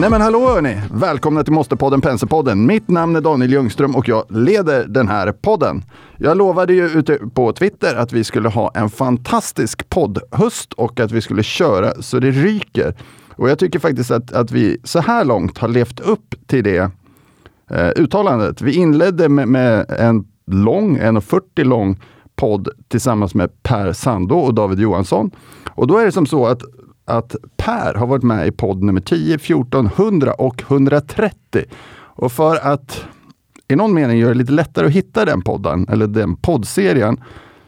Nej men hallå hörni! Välkomna till Måste-podden Penselpodden. Mitt namn är Daniel Ljungström och jag leder den här podden. Jag lovade ju ute på Twitter att vi skulle ha en fantastisk poddhöst och att vi skulle köra så det ryker. Och jag tycker faktiskt att, att vi så här långt har levt upp till det eh, uttalandet. Vi inledde med, med en lång, 1.40 lång podd tillsammans med Per Sando och David Johansson. Och då är det som så att att Per har varit med i podd nummer 10, 14, 100 och 130. Och för att i någon mening göra det lite lättare att hitta den podden, eller den poddserien,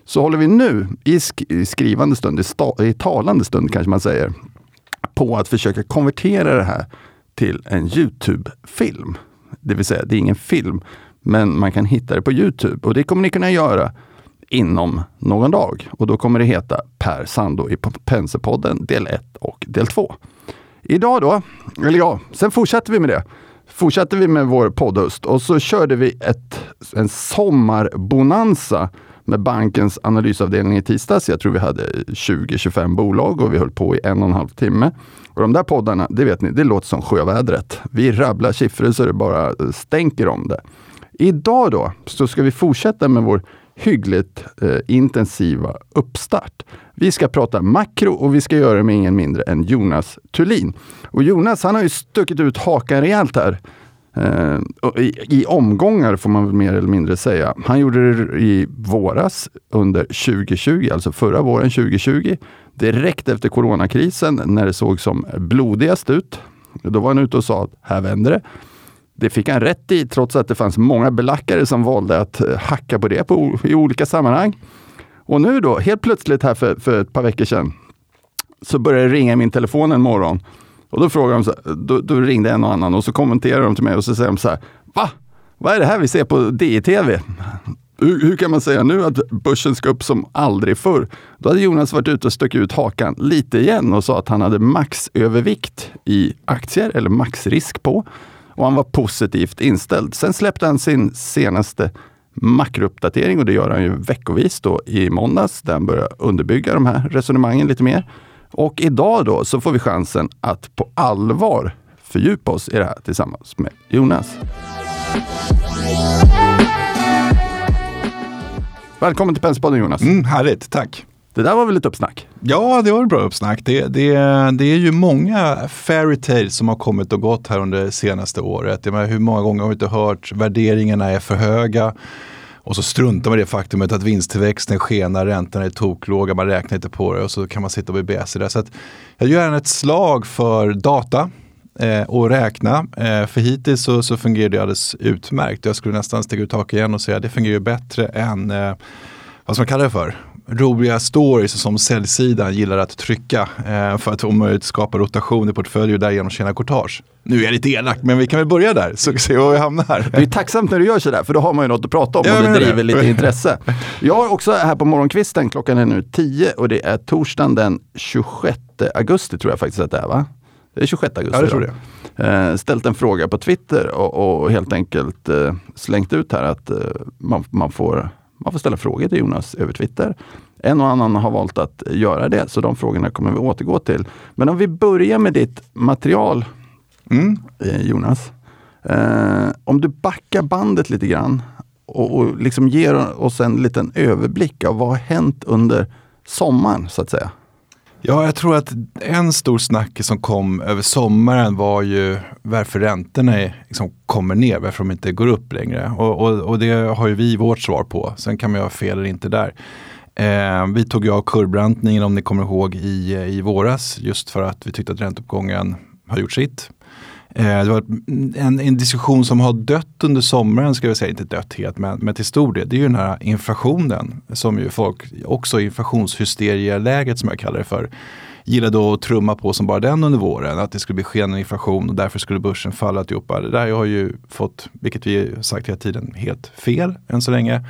så håller vi nu i, sk i skrivande stund, i, i talande stund kanske man säger, på att försöka konvertera det här till en Youtube-film. Det vill säga, det är ingen film, men man kan hitta det på Youtube och det kommer ni kunna göra inom någon dag. Och då kommer det heta Per Sando i Penserpodden del 1 och del 2. Idag då, eller ja, sen fortsätter vi med det. Fortsätter vi med vår poddhöst och så körde vi ett, en sommarbonanza med bankens analysavdelning i tisdags. Jag tror vi hade 20-25 bolag och vi höll på i en och en halv timme. Och de där poddarna, det vet ni, det låter som sjövädret. Vi rabblar siffror så det bara eh, stänker om det. Idag då, så ska vi fortsätta med vår hyggligt eh, intensiva uppstart. Vi ska prata makro och vi ska göra det med ingen mindre än Jonas Thulin. Och Jonas han har ju stuckit ut hakan rejält här. Eh, i, I omgångar får man väl mer eller mindre säga. Han gjorde det i våras under 2020, alltså förra våren 2020. Direkt efter coronakrisen när det såg som blodigast ut. Då var han ute och sa att här vänder det. Det fick han rätt i, trots att det fanns många belackare som valde att eh, hacka på det på, i olika sammanhang. Och nu då, helt plötsligt här för, för ett par veckor sedan, så började det ringa i min telefon en morgon. Och då frågade de, så här, då, då, ringde en och annan och så kommenterade de till mig och så säger de så här, va? Vad är det här vi ser på DI-TV? Hur, hur, kan man säga nu att börsen ska upp som aldrig förr? Då hade Jonas varit ute och stuckit ut hakan lite igen och sa att han hade maxövervikt i aktier eller maxrisk på och han var positivt inställd. Sen släppte han sin senaste makrouppdatering och det gör han ju veckovis då i måndags där han börjar underbygga de här resonemangen lite mer. Och idag då så får vi chansen att på allvar fördjupa oss i det här tillsammans med Jonas. Välkommen till Penspodden Jonas. Mm, härligt, tack. Det där var väl ett uppsnack? Ja, det var ett bra uppsnack. Det, det, det är ju många fairy tales som har kommit och gått här under det senaste året. Jag menar, hur många gånger har vi inte hört värderingarna är för höga? Och så struntar man i det faktumet att vinsttillväxten skenar, räntorna är toklåga, man räknar inte på det och så kan man sitta och bli BS Så att jag gör gärna ett slag för data eh, och räkna. Eh, för hittills så, så fungerar det alldeles utmärkt. Jag skulle nästan stiga ut taket igen och säga att det fungerar bättre än eh, vad ska man kalla det för? Roliga stories som säljsidan gillar att trycka eh, för att om möjligt skapa rotation i portföljer och därigenom tjäna courtage. Nu är jag lite elak, men vi kan väl börja där så se var vi hamnar. Det är tacksamt när du gör sådär, för då har man ju något att prata om och det driver det. lite intresse. Jag har också här på morgonkvisten, klockan är nu 10 och det är torsdagen den 26 augusti tror jag faktiskt att det är va? Det är 26 augusti. Ja, det tror jag. Eh, ställt en fråga på Twitter och, och helt enkelt eh, slängt ut här att eh, man, man får man får ställa frågor till Jonas över Twitter. En och annan har valt att göra det, så de frågorna kommer vi återgå till. Men om vi börjar med ditt material, mm. Eh, Jonas. Eh, om du backar bandet lite grann och, och liksom ger oss en liten överblick av vad har hänt under sommaren, så att säga. Ja, jag tror att en stor snack som kom över sommaren var ju varför räntorna liksom kommer ner, varför de inte går upp längre. Och, och, och det har ju vi vårt svar på. Sen kan man ju ha fel eller inte där. Eh, vi tog ju av kurvbrantningen om ni kommer ihåg i, eh, i våras just för att vi tyckte att ränteuppgången har gjort sitt. Eh, det var en, en, diskussion som har dött under sommaren, ska vi säga, inte dött helt, men, men till stor del. Det är ju den här inflationen som ju folk, också inflationshysterieläget som jag kallar det för, gillade att trumma på som bara den under våren. Att det skulle bli skenande inflation och därför skulle börsen falla alltihopa. Det där har ju fått, vilket vi sagt hela tiden, helt fel än så länge.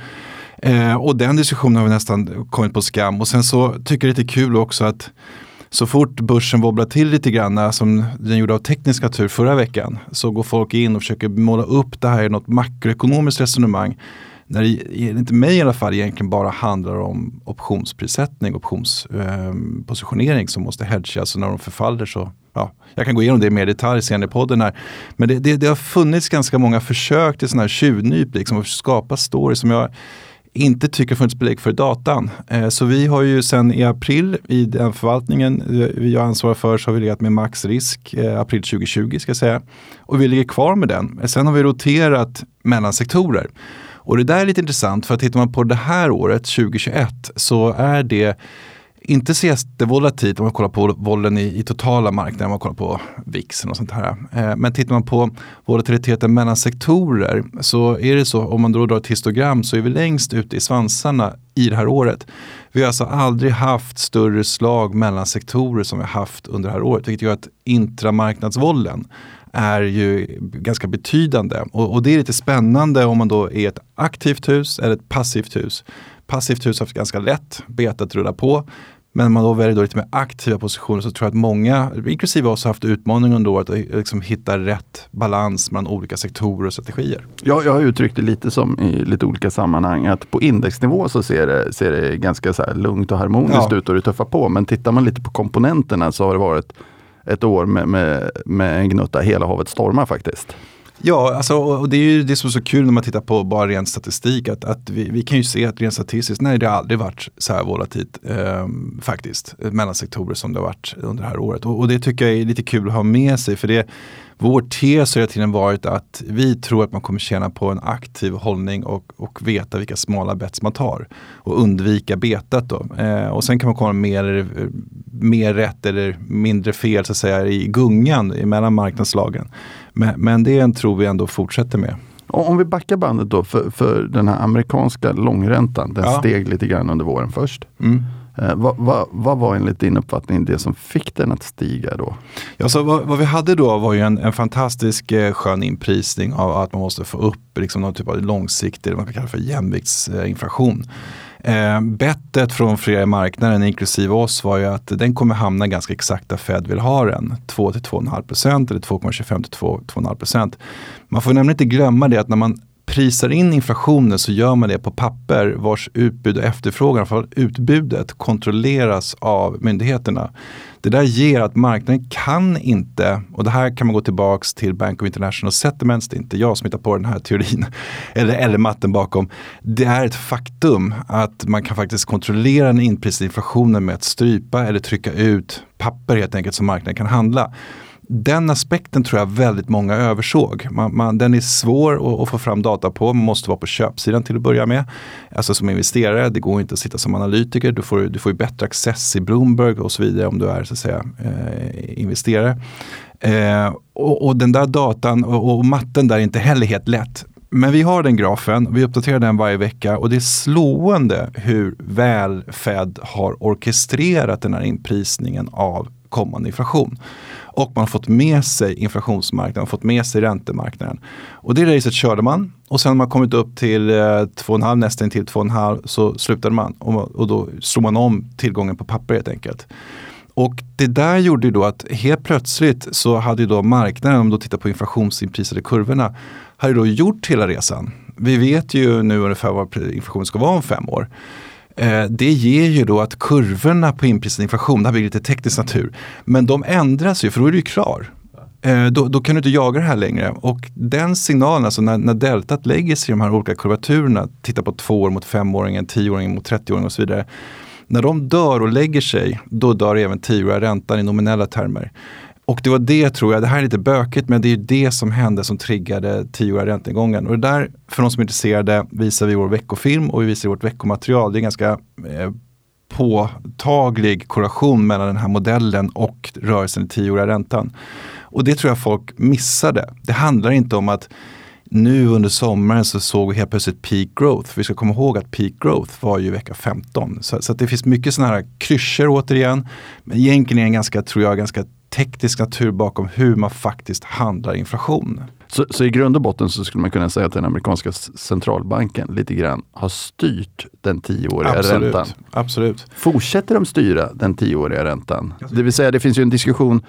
Eh, och den diskussionen har vi nästan kommit på skam. Och sen så tycker jag det är lite kul också att så fort börsen wobblar till lite grann, eh, som den gjorde av teknisk natur förra veckan, så går folk in och försöker måla upp det här i något makroekonomiskt resonemang. När det, inte mig i alla fall, egentligen bara handlar om optionsprissättning, optionspositionering ehm, eh, som måste hedgas. Så när de förfaller så ja, jag kan gå igenom det mer i detalj senare i podden här. Men det, det, det har funnits ganska många försök till sådana här tjuvnyp, liksom, att skapa stories som jag inte tycker funnits belägg för datan. Eh, så vi har ju sedan i april i den förvaltningen eh, vi har ansvarar för så har vi legat med maxrisk eh, april 2020 ska jag säga. Och vi ligger kvar med den. Sen har vi roterat mellan sektorer. Och det där är lite intressant för att tittar man på det här året 2021 så är det inte så jättevolatilt om man kollar på volen i, i totala marknaden, om man kollar på VIXen och sånt här. Eh, men tittar man på volatiliteten mellan sektorer så är det så, om man då drar ett histogram så är vi längst ute i svansarna i det här året. Vi har alltså aldrig haft större slag mellan sektorer som vi haft under det här året, vilket gör att intramarknadsvollen är ju ganska betydande. Och, och, det är lite spännande om man då är ett aktivt hus eller ett passivt hus. Passivt hus har haft ganska lätt, betat rullar på. Men man då väljer då lite mer aktiva positioner så tror jag att många, inklusive oss, har haft utmaningen under året att liksom hitta rätt balans mellan olika sektorer och strategier. Ja, jag har uttryckt det lite som i lite olika sammanhang att på indexnivå så ser det, ser det ganska så lugnt och harmoniskt ja. ut och det tuffar på. Men tittar man lite på komponenterna så har det varit ett år med, med, med en gnutta hela havet stormar faktiskt. Ja, alltså, och det är ju det som är så kul när man tittar på bara ren statistik. Att, att vi, vi kan ju se att rent statistiskt, nej det har aldrig varit så här volatilt eh, faktiskt. Mellan sektorer som det har varit under det här året. Och, och, det tycker jag är lite kul att ha med sig. För det, vår tes har hela tiden varit att vi tror att man kommer tjäna på en aktiv hållning och, och veta vilka smala bets man tar. Och undvika betat då. Eh, och sen kan man komma mer, mer rätt eller mindre fel så att säga i gungan mellan marknadslagen. Men, men det är en tro vi ändå fortsätter med. Om vi backar bandet då för, för den här amerikanska långräntan. Den ja. steg lite grann under våren först. Mm. Eh, vad, vad, vad, var enligt din uppfattning det som fick den att stiga då? Ja, så vad, vad vi hade då var ju en, en fantastisk eh, skön inprisning av att man måste få upp liksom, någon typ av långsiktig, man kan kalla för jämviktsinflation. Eh, bettet från flera i marknaden, inklusive oss, var ju att den kommer hamna ganska exakt där Fed vill ha den. 2-2,5 procent eller 2,25 till 2,5 procent. Man får nämligen inte glömma det att när man prisar in inflationen så gör man det på papper vars utbud och efterfrågan, för utbudet kontrolleras av myndigheterna. Det där ger att marknaden kan inte, och det här kan man gå tillbaks till Bank of International Settlements, det är inte jag som hittar på den här teorin, eller, eller matten bakom. Det är ett faktum att man kan faktiskt kontrollera den inprisade inflationen med att strypa eller trycka ut papper helt enkelt som marknaden kan handla den aspekten tror jag väldigt många översåg. Man, man, den är svår att, att, få fram data på, man måste vara på köpsidan till att börja med. Alltså som investerare, det går inte att sitta som analytiker, du får, du får bättre access i Bloomberg och så vidare om du är så att säga eh, investerare. Eh, och, och, den där datan och, och matten där är inte heller helt lätt. Men vi har den grafen, vi uppdaterar den varje vecka och det är slående hur väl Fed har orkestrerat den här inprisningen av kommande inflation. Och man har fått med sig inflationsmarknaden, fått med sig räntemarknaden. Och det racet körde man och sen när man kommit upp till eh, 2,5, nästan till 2,5 så slutade man och, och då slog man om tillgången på papper helt enkelt. Och det där gjorde ju då att helt plötsligt så hade ju då marknaden, om du tittar på inflationsinprisade kurvorna, hade då gjort hela resan. Vi vet ju nu ungefär vad inflationen ska vara om fem år. Eh, det ger ju då att kurvorna på inprisad inflation, det här blir lite teknisk natur, men de ändras ju för då är du ju klar. Eh, då, då, kan du inte jaga det här längre. Och den signalen, alltså när, när deltat lägger sig i de här olika kurvaturerna, titta på två år mot femåringen, tioåringen mot trettioåringen och så vidare. När de dör och lägger sig, då dör även tioåriga räntan i nominella termer. Och det var det tror jag, det här är lite bökigt men det är det som hände som triggade tioåriga räntegången. Och det där, för de som är intresserade, visar vi vår veckofilm och vi visar vårt veckomaterial. Det är en ganska eh, påtaglig korrelation mellan den här modellen och rörelsen i tioåriga räntan. Och det tror jag folk missade. Det handlar inte om att nu under sommaren så såg vi helt plötsligt peak growth. Vi ska komma ihåg att peak growth var ju vecka 15. Så, så det finns mycket sådana här klyschor återigen. Men egentligen är det en ganska, tror jag, ganska teknisk natur bakom hur man faktiskt handlar inflation. Så, så, i grund och botten så skulle man kunna säga att den amerikanska centralbanken lite grann har styrt den tioåriga Absolut. räntan? Absolut. Fortsätter de styra den tioåriga räntan? Det vill säga det finns ju en diskussion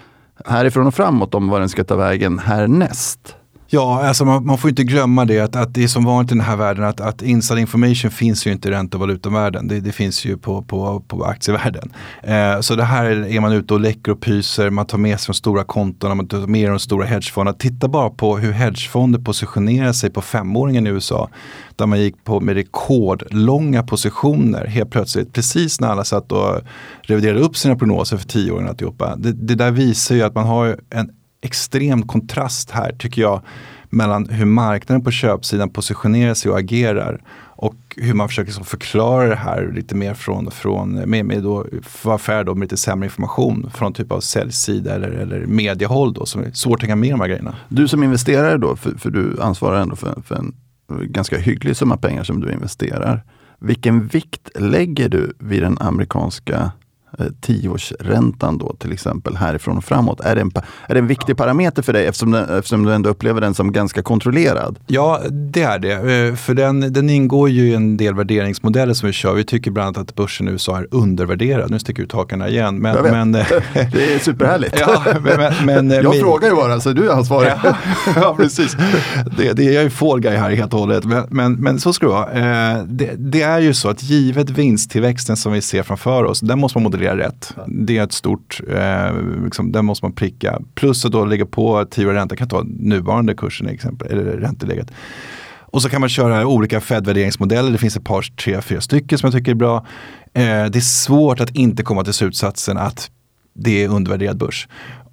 härifrån och framåt om vad den ska ta vägen härnäst. Ja, alltså man, man, får inte glömma det att, att det är som vanligt i den här världen att, att inside information finns ju inte i ränte och valutavärlden. Det, det finns ju på, på, på aktievärlden. Eh, så det här är man ute och läcker och pyser, man tar med sig de stora kontona, man tar med de stora hedgefonderna. Titta bara på hur hedgefonder positionerar sig på femåringen i USA. Där man gick på med rekordlånga positioner helt plötsligt. Precis när alla satt och reviderade upp sina prognoser för tio år alltihopa. Det, det där visar ju att man har en extrem kontrast här tycker jag mellan hur marknaden på köpsidan positionerar sig och agerar och hur man försöker liksom förklara det här lite mer från, från med, med då, för affär då med lite sämre information från typ av säljsida eller, eller mediehåll då som är svårt att hänga med i de här grejerna. Du som investerare då, för, för du ansvarar ändå för, för en ganska hygglig summa pengar som du investerar. Vilken vikt lägger du vid den amerikanska tioårsräntan då till exempel härifrån och framåt? Är det en, är det en viktig parameter för dig eftersom, den, eftersom du ändå upplever den som ganska kontrollerad? Ja, det är det. Eh, för den, den ingår ju i en del värderingsmodeller som vi kör. Vi tycker bland annat att börsen i USA är undervärderad. Nu sticker ut hakarna igen. Men, men, eh, det är superhärligt. ja, men, men, jag men, frågar ju bara, så du är ansvarig. ja, ja, precis. Det, det, jag är ju fall guy här helt och hållet. Men, men, men så ska det vara. Det, det är ju så att givet vinsttillväxten som vi ser framför oss, den måste man modellera leverera rätt. Det är ett stort, eh, liksom, den måste man pricka. Plus att då lägga på tioårig ränta, kan ta nuvarande kursen exempel, eller ränteläget. Och så kan man köra olika Fed-värderingsmodeller. Det finns ett par, tre, fyra stycken som jag tycker är bra. Eh, det är svårt att inte komma till slutsatsen att det är undervärderad börs.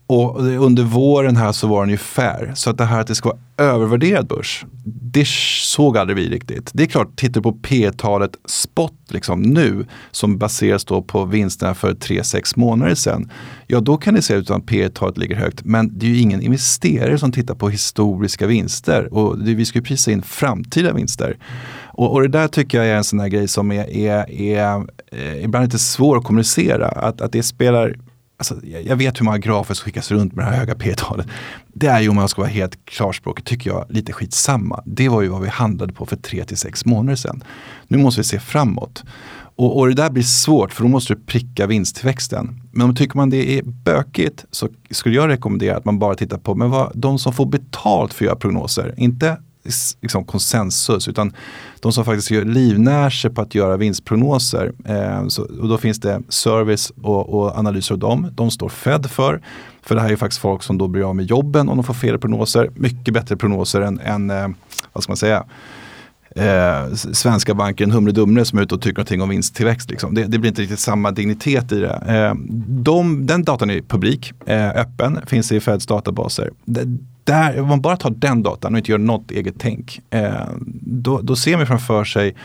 Och under våren här så var den ju fair. Så att det här att det ska vara övervärderad börs, det såg aldrig vi riktigt. Det är klart, tittar du på P-talet spot liksom nu, som baseras då på vinsterna för 3-6 månader sedan, ja då kan det se ut att P-talet ligger högt. Men det är ju ingen investerare som tittar på historiska vinster och det, vi ska ju prisa in framtida vinster. Och, och, det där tycker jag är en sån här grej som är, är, är, är ibland lite svår att kommunicera. Att, att det spelar Alltså, jag vet hur många grafer som skickas runt med det här höga P-talet. Det är ju om man ska vara helt klarspråkig, tycker jag, lite skitsamma. Det var ju vad vi handlade på för tre till sex månader sedan. Nu måste vi se framåt. Och, och, det där blir svårt för då måste du pricka vinsttillväxten. Men om tycker man det är bökigt så skulle jag rekommendera att man bara tittar på men vad, de som får betalt för att göra prognoser. Inte liksom konsensus utan de som faktiskt livnär sig på att göra vinstprognoser. Eh, så, och då finns det service och, och, analyser av dem. De står Fed för. För det här är faktiskt folk som då blir av med jobben om de får fel prognoser. Mycket bättre prognoser än, än eh, vad ska man säga, eh, svenska banken Humle Dumle som är ute och tycker någonting om vinsttillväxt. Liksom. Det, det, blir inte riktigt samma dignitet i det. Eh, de, den datan är publik, eh, öppen, finns i Feds databaser. Det, där, om man bara tar den datan och inte gör något eget tänk, eh, då, då ser man framför sig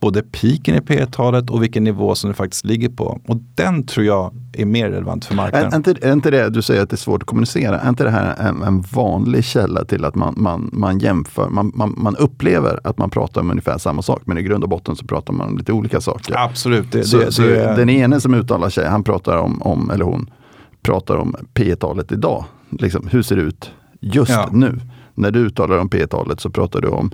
både piken i P-talet och vilken nivå som det faktiskt ligger på. Och den tror jag är mer relevant för marknaden. Är, inte, är inte det, du säger att det är svårt att kommunicera, är inte det här en, en vanlig källa till att man, man, man jämför, man, man, man, upplever att man pratar om ungefär samma sak, men i grund och botten så pratar man om lite olika saker. Absolut. Det, så, det, så det, den ene som uttalar sig, han pratar om, om eller hon, pratar om P-talet idag. Liksom, hur ser det ut just ja. nu. När du talar om P-talet så pratar du om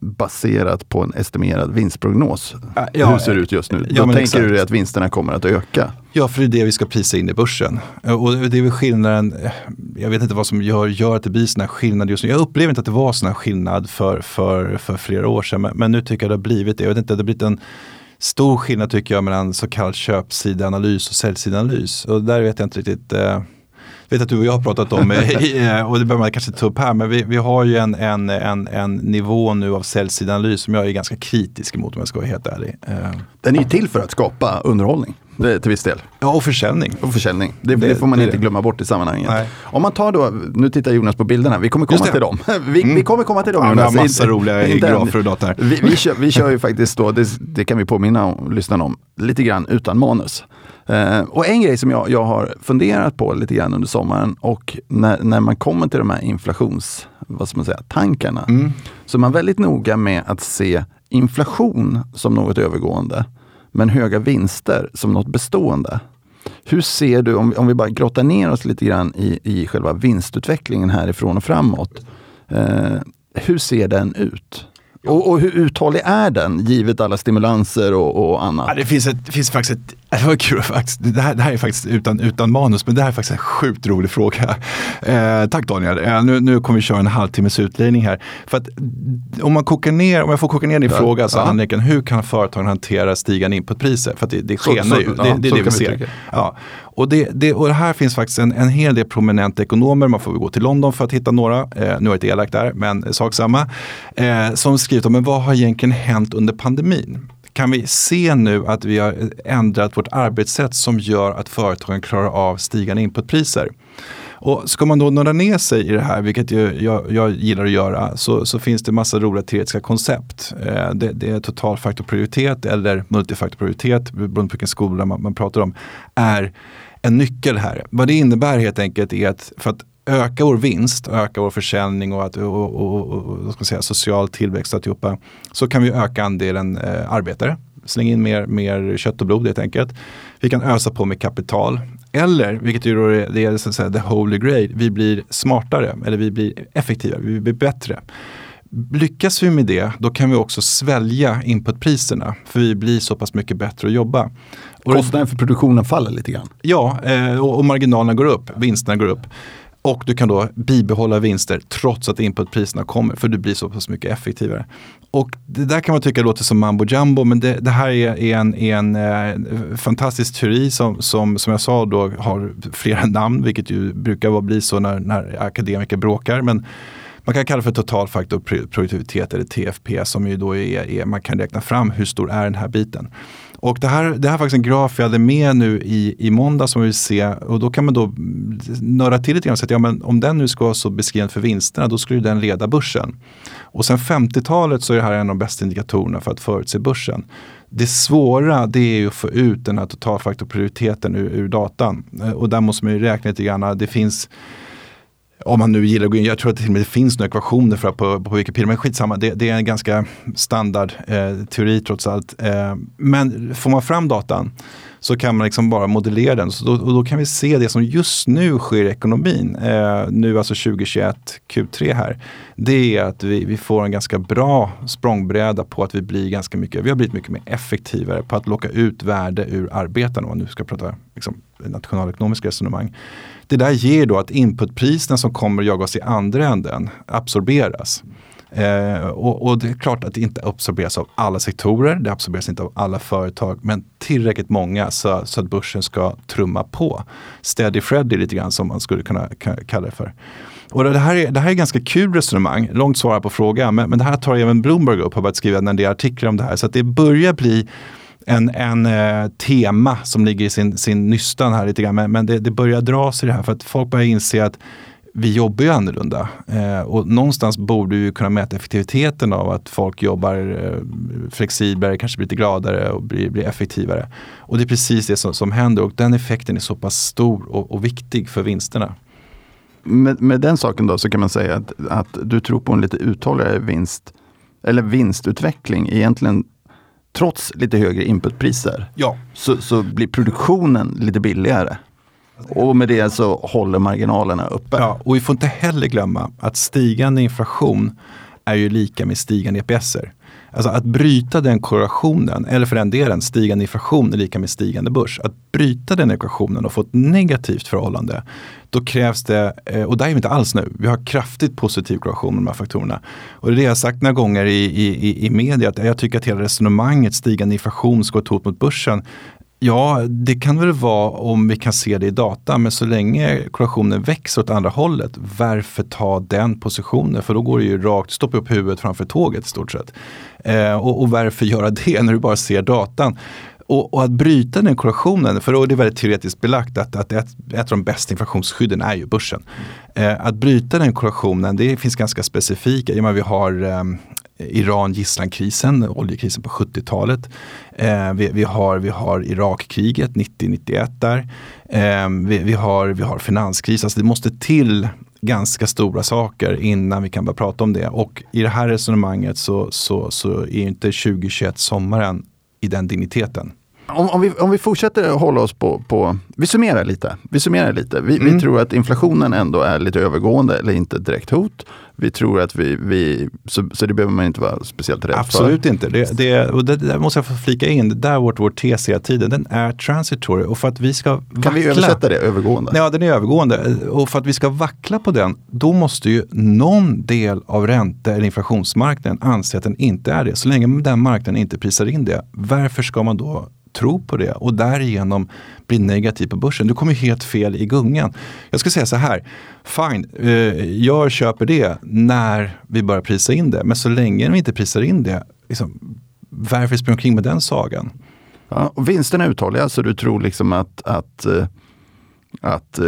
baserat på en estimerad vinstprognos. Ja, Hur ser det ut just nu? Ja, Då tänker exakt. du dig att vinsterna kommer att öka? Ja, för det är det vi ska prisa in i börsen. Och det är väl skillnaden, jag vet inte vad som gör, gör att det blir sån här skillnad just nu. Jag upplever inte att det var här skillnad för, för, för flera år sedan, men, men nu tycker jag det har blivit det. Jag vet inte, det har blivit en stor skillnad tycker jag mellan så kallad köpsidanalys och säljsidanalys. Och där vet jag inte riktigt eh, vet att du och jag har pratat om, eh, och det behöver man kanske ta upp här, men vi, vi har ju en, en, en, en nivå nu av säljsidanalys som jag är ganska kritisk emot om jag ska vara helt ärlig. Eh, Den är ju till för att skapa underhållning. Till viss del. Ja, och försäljning. Och försäljning. Det, det, det får man det, inte glömma bort i sammanhanget. Nej. Om man tar då, nu tittar Jonas på bilderna, vi kommer komma till dem. Vi, mm. vi, kommer komma till dem ja, Jonas. Vi har massa roliga grafer och data. Vi, vi, kör, vi kör ju faktiskt då, det, det kan vi påminna lyssnarna om, lite grann utan manus. Uh, och en grej som jag, jag har funderat på lite grann under sommaren och när, när man kommer till de här inflations, vad ska man säga, tankarna, mm. så är man väldigt noga med att se inflation som något övergående, men höga vinster som något bestående. Hur ser du, om, om vi bara grottar ner oss lite grann i, i själva vinstutvecklingen härifrån och framåt. Uh, hur ser den ut? Och, och hur uthållig är den, givet alla stimulanser och, och annat? Ja, det, finns ett, det finns faktiskt ett, det var kul faktiskt, det här, det här är faktiskt utan, utan manus, men det här är faktiskt en sjukt rolig fråga. Eh, tack Daniel, eh, nu, nu kommer vi köra en halvtimmes utläggning här. För att om man kokar ner, om jag får koka ner din ja. fråga så ja. handlar hur kan företagen hantera stigande inputpriser? För att det, det skenar ju, det, det är det vi ser. Ja. Och det, det, och här finns faktiskt en, en hel del prominenta ekonomer, man får gå till London för att hitta några, eh, nu har jag inte elakt där, men sak samma, eh, som skrivit om men vad har egentligen hänt under pandemin? Kan vi se nu att vi har ändrat vårt arbetssätt som gör att företagen klarar av stigande inputpriser? Och ska man då nörda ner sig i det här, vilket jag, jag, jag gillar att göra, så, så, finns det massa roliga teoretiska koncept. Eh, det, det är totalfaktorprioritet eller multifaktorprioritet, beroende på vilken skola man, man pratar om, är en nyckel här. Vad det innebär helt enkelt är att för att öka vår vinst, öka vår försäljning och, att, och, och, och ska säga, social tillväxt alltihopa, så kan vi öka andelen eh, arbetare. Släng in mer, mer kött och blod helt enkelt. Vi kan ösa på med kapital. Eller, vilket ju är, det är så att säga, the holy grail, vi blir smartare eller vi blir effektivare, vi blir bättre. Lyckas vi med det, då kan vi också svälja inputpriserna för vi blir så pass mycket bättre att jobba. Kostnaden för produktionen faller lite grann? Ja, eh, och, och marginalerna går upp, vinsterna går upp. Och du kan då bibehålla vinster trots att inputpriserna kommer för du blir så pass mycket effektivare. Och det där kan man tycka låter som mambo jumbo men det, det här är, är en, är en eh, fantastisk teori som, som, som jag sa då har flera namn vilket ju brukar bli så när, när akademiker bråkar. Men man kan kalla det för totalfaktorproduktivitet eller TFP som ju då är, är, man kan räkna fram hur stor är den här biten. Och det här, det här är faktiskt en graf jag hade med nu i, i måndag som vi vill se och då kan man då nörda till lite grann och säga att ja, men om den nu ska vara så beskriven för vinsterna då skulle den leda börsen. Och sen 50-talet så är det här en av de bästa indikatorerna för att förutse börsen. Det svåra det är ju att få ut den här totalfaktorprioriteten ur, ur datan eh, och där måste man ju räkna lite grann. Det finns om man nu gillar att gå in, jag tror att det till och med finns några ekvationer för på, på Wikipedia, men skitsamma, det, det är en ganska standard eh, teori trots allt. Eh, men får man fram datan så kan man liksom bara modellera den. Så då, och då kan vi se det som just nu sker i ekonomin, eh, nu alltså 2021, Q3 här. Det är att vi, vi får en ganska bra språngbräda på att vi blir ganska mycket, vi har blivit mycket mer effektivare på att locka ut värde ur arbetarna, om man nu ska prata liksom, nationalekonomiska resonemang. Det där ger då att inputpriserna som kommer att jagas oss i andra änden absorberas. Eh, och, och, det är klart att det inte absorberas av alla sektorer, det absorberas inte av alla företag, men tillräckligt många så, så att börsen ska trumma på. Steady Freddy lite grann som man skulle kunna kalla det för. Och det här, är, det här är ganska kul resonemang, långt svar på frågan, men, men det här tar även Bloomberg upp, har börjat skriva en del artiklar om det här. Så att det börjar bli en, en eh, tema som ligger i sin, sin nystan här lite grann. Men, men det, det börjar dra sig det här för att folk börjar inse att vi jobbar ju annorlunda. Eh, och någonstans borde vi kunna mäta effektiviteten av att folk jobbar eh, flexiblare, kanske blir lite gladare och blir, blir effektivare. Och det är precis det som, som händer och den effekten är så pass stor och, och viktig för vinsterna. Med, med, den saken då så kan man säga att, att du tror på en lite uthålligare vinst eller vinstutveckling egentligen trots lite högre inputpriser. Ja. Så, så blir produktionen lite billigare. Och med det så håller marginalerna uppe. Ja, och vi får inte heller glömma att stigande inflation är ju lika med stigande EPSer. Alltså att bryta den korrelationen, eller för den delen stigande inflation är lika med stigande börs. Att bryta den ekvationen och få ett negativt förhållande, då krävs det, eh, och där är vi inte alls nu, vi har kraftigt positiv korrelation med de här faktorerna. Och det är det jag har sagt några gånger i, i, i media, att jag tycker att hela resonemanget stigande inflation ska vara ett hot mot börsen. Ja, det kan väl vara om vi kan se det i data, men så länge korrelationen växer åt andra hållet, varför ta den positionen? För då går det ju rakt, stoppa upp huvudet framför tåget i stort sett. Eh, och, och, varför göra det när du bara ser datan? Och, och, att bryta den korrelationen, för det är väldigt teoretiskt belagt att, att ett, ett av de bästa inflationsskydden är ju börsen. Eh, att bryta den korrelationen, det finns ganska specifika. i och med att vi har eh, Iran gisslankrisen, oljekrisen på 70-talet. Eh, vi, vi, har, vi har Irakkriget 90-91 där. Eh, vi, vi, har, vi har finanskris, alltså det måste till ganska stora saker innan vi kan börja prata om det. Och i det här resonemanget så, så, så är inte 2021 sommaren i den digniteten om, om, vi, om vi fortsätter hålla oss på, på vi summerar lite. Vi, summerar lite. Vi, Mm. vi tror att inflationen ändå är lite övergående eller inte ett direkt hot. Vi tror att vi, vi så, så det behöver man inte vara speciellt rädd Absolut inte. Det, det, och det, där måste jag få flika in. Det där vårt, vår tes hela tiden, den är transitory. Och för att vi ska för. Kan vi vackla- översätta det, övergående? Ja, den är övergående. Och för att vi ska vackla på den, då måste ju någon del av ränte eller inflationsmarknaden anse att den inte är det. Så länge den marknaden inte prisar in det, varför ska man då tro på det och därigenom bli negativ på börsen? Du kommer helt fel i gungan. Jag ska säga så här, fine, eh, jag köper det när vi börjar prisa in det. Men så länge vi inte prisar in det, liksom, varför springa omkring med den sagan? Ja, och vinsterna är uthålliga, så du tror liksom att, att, eh, att eh,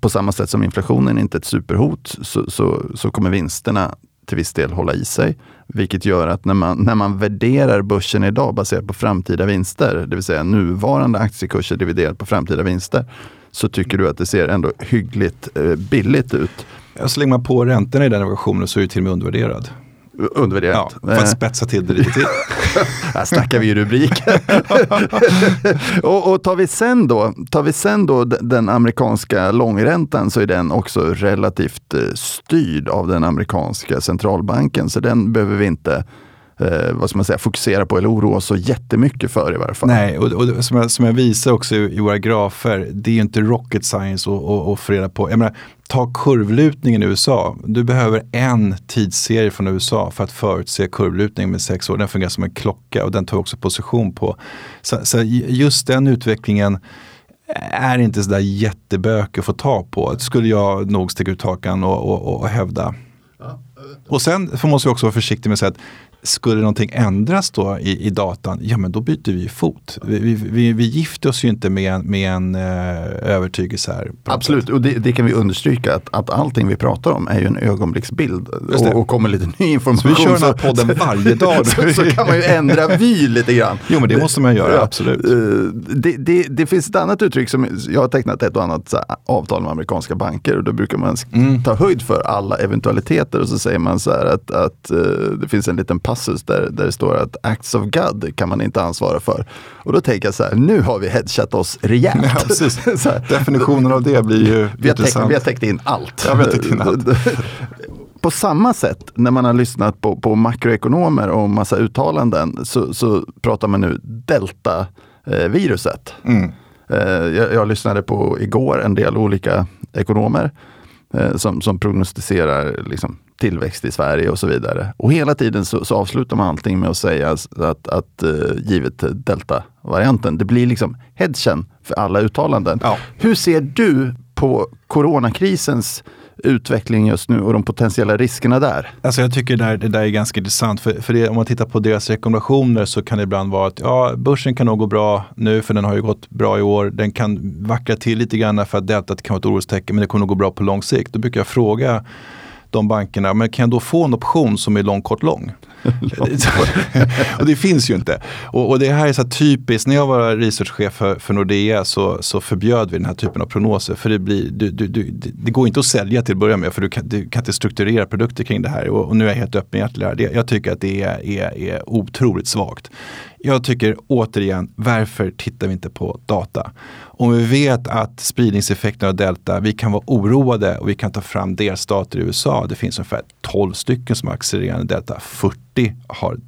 på samma sätt som inflationen inte är ett superhot så, så, så kommer vinsterna till viss del hålla i sig. Vilket gör att när man, när man värderar börsen idag baserat på framtida vinster, det vill säga nuvarande aktiekurser dividerat på framtida vinster, så tycker du att det ser ändå hyggligt eh, billigt ut. Så länge man på räntorna i den versionen så är det till och med undervärderad. Ja, Undervärderat. för att Eh, spetsa till det lite till. Här snackar vi ju rubriker. och, och tar vi sen då, tar vi sen då den amerikanska långräntan så är den också relativt eh, styrd av den amerikanska centralbanken. Så den behöver vi inte eh, vad ska man säga, fokusera på eller oroa oss så jättemycket för i varje fall. Nej, och, och som, jag, som jag visar också i, i våra grafer, det är ju inte rocket science att- att att få reda på. Jag menar, ta kurvlutningen i USA. Du behöver en tidsserie från USA för att förutse kurvlutningen med sex år. Den fungerar som en klocka och den tar också position på. Så, så just den utvecklingen är inte sådär jättebök att få ta på. Det skulle jag nog sticka ut hakan och, och, och hävda. Och sen får man också vara försiktig med att säga att skulle någonting ändras då i, i datan, ja men då byter vi fot. Vi, vi, vi, gifter oss ju inte med, en- med en eh, övertygelse här. Absolut, och det, det kan vi understryka att, att allting vi pratar om är ju en ögonblicksbild och, och kommer lite ny Så information. vi kör den här podden varje dag. så, så kan man ju ändra vy lite grann. Jo men det måste man göra, absolut. Eh, Det, det, det finns ett annat uttryck som jag har tecknat ett och annat så här, avtal med amerikanska banker och då brukar man Mm. ta höjd för alla eventualiteter och så säger man så här att, att eh, det finns en liten passus där, där det står att acts of God kan man inte ansvara för. Och då tänker jag så här, nu har vi headshot oss rejält. Ja, precis. Definitionen av det blir ju vi, har täckt, vi har täckt in allt. Ja, vi har täckt in allt. På samma sätt när man har lyssnat på, på makroekonomer och massa uttalanden så, så pratar man nu delta-viruset. Mm. Eh, Jag, jag lyssnade på igår en del olika ekonomer eh, som, som prognostiserar liksom, tillväxt i Sverige och så vidare. Och hela tiden så, så avslutar man allting med att säga att, att eh, givet delta-varianten, det blir liksom hedgen för alla uttalanden. Ja. Hur ser du på coronakrisens utveckling just nu och de potentiella riskerna där? Alltså jag tycker det där, det där är ganska intressant. För, för det, om man tittar på deras rekommendationer så kan det ibland vara att ja, börsen kan nog gå bra nu för den har ju gått bra i år. Den kan vackla till lite grann för att deltat kan vara ett orostecken men det kommer nog gå bra på lång sikt. Då brukar jag fråga de bankerna, men kan jag då få en option som är lång, kort, lång? och det finns ju inte. Och, och det här är så här typiskt, när jag var researchchef för, för Nordea så, så förbjöd vi den här typen av prognoser. För det, blir, du, du, du, det går inte att sälja till att börja med för du kan, du kan inte strukturera produkter kring det här. Och, och nu är jag helt öppenhjärtig jag tycker att det är, är, är otroligt svagt. Jag tycker återigen, varför tittar vi inte på data? Om vi vet att spridningseffekten av delta, vi kan vara oroade och vi kan ta fram delstater i USA. Det finns ungefär 12 stycken som har accelererande delta. 40 har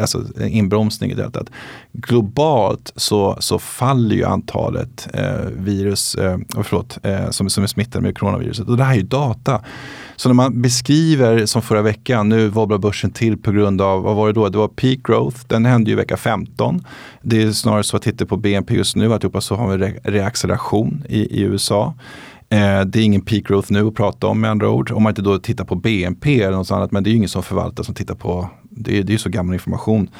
alltså inbromsning i deltat. Globalt så, så faller ju antalet eh, virus, eh, förlåt, eh, som, som är smittade med coronaviruset. Och det här är ju data. Så när man beskriver som förra veckan, nu wobblar börsen till på grund av, vad var det då? Det var peak growth, den hände ju vecka 15. Det är snarare så att titta på BNP just nu, att så har vi re reacceleration i, i USA. Eh, det är ingen peak growth nu att prata om med andra ord. Om man inte då tittar på BNP eller något annat, men det är ju ingen som förvaltar som tittar på, det är, det är ju så gammal information.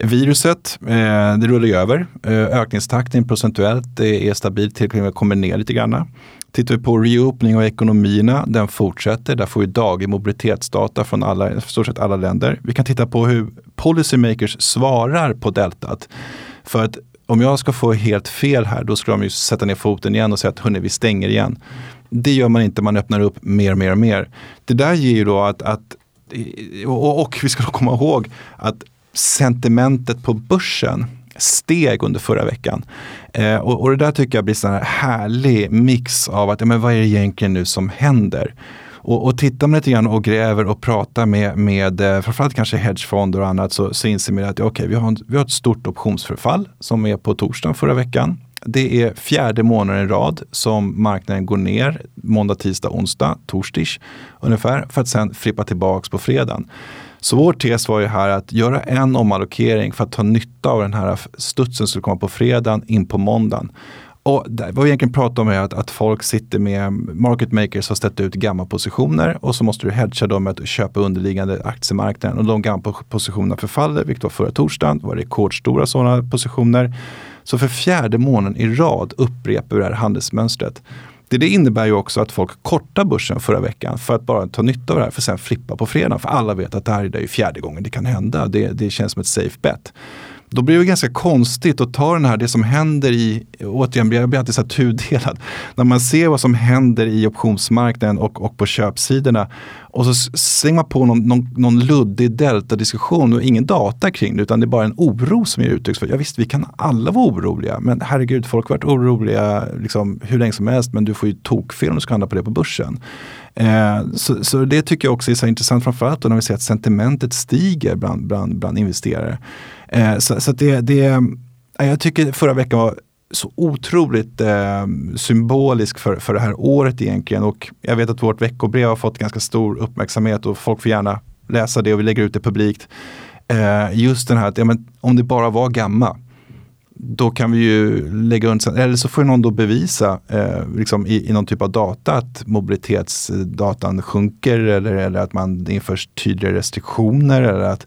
Viruset, eh, det rullar ju över. Eh, ökningstakten procentuellt är stabil, till och med kommer ner lite grann. Tittar vi på reopening av ekonomierna, den fortsätter. Där får vi daglig mobilitetsdata från alla, stort sett alla länder. Vi kan titta på hur policymakers svarar på deltat. För att om jag ska få helt fel här, då ska de ju sätta ner foten igen och säga att hörni, vi stänger igen. Det gör man inte, man öppnar upp mer och mer och mer. Det där ger ju då att, att och, och vi ska då komma ihåg att sentimentet på börsen steg under förra veckan. Eh, och, och, det där tycker jag blir en härlig mix av att, ja, men vad är det egentligen nu som händer? Och, och tittar man lite grann och gräver och pratar med, med eh, framförallt kanske hedgefonder och annat så, så inser man att okay, vi, har, vi har ett stort optionsförfall som är på torsdagen förra veckan. Det är fjärde månaden i rad som marknaden går ner måndag, tisdag, onsdag, torsdag ungefär för att sen flippa tillbaks på fredagen. Så vår tes var ju här att göra en omallokering för att ta nytta av den här studsen som skulle komma på fredagen in på måndagen. Och vad vi egentligen pratar om är att, att folk sitter med market makers har ställt ut gamla positioner och så måste du hedga dem med att köpa underliggande aktiemarknaden. Och de gamla positionerna förfaller, vilket var förra torsdagen. Det var rekordstora sådana positioner. Så för fjärde månaden i rad upprepar vi det här handelsmönstret. Det, det innebär ju också att folk kortar börsen förra veckan för att bara ta nytta av det här för att sen flippa på fredag. För alla vet att det här är det fjärde gången det kan hända. Det, det känns som ett safe bet. Då blir det ganska konstigt att ta den här, det som händer i, återigen jag blir alltid så här tudelad, när man ser vad som händer i optionsmarknaden och, och på köpsidorna och så slänger man på någon, någon, någon luddig delta-diskussion och ingen data kring det utan det är bara en oro som ger uttryck för. Ja visst, vi kan alla vara oroliga men herregud, folk har varit oroliga liksom, hur länge som helst men du får ju tokfel om du ska handla på det på börsen. Eh, så, så, det tycker jag också är så intressant framförallt när vi ser att sentimentet stiger bland, bland, bland investerare. Eh, så, så det, det, eh, jag tycker förra veckan var så otroligt eh, symbolisk för, för det här året egentligen. Och jag vet att vårt veckobrev har fått ganska stor uppmärksamhet och folk får gärna läsa det och vi lägger ut det publikt. Eh, just den här att ja, men, om det bara var gamma, då kan vi ju lägga undan. eller så får någon då bevisa eh, liksom i, i, någon typ av data att mobilitetsdatan sjunker eller, eller att man införs tydligare restriktioner eller att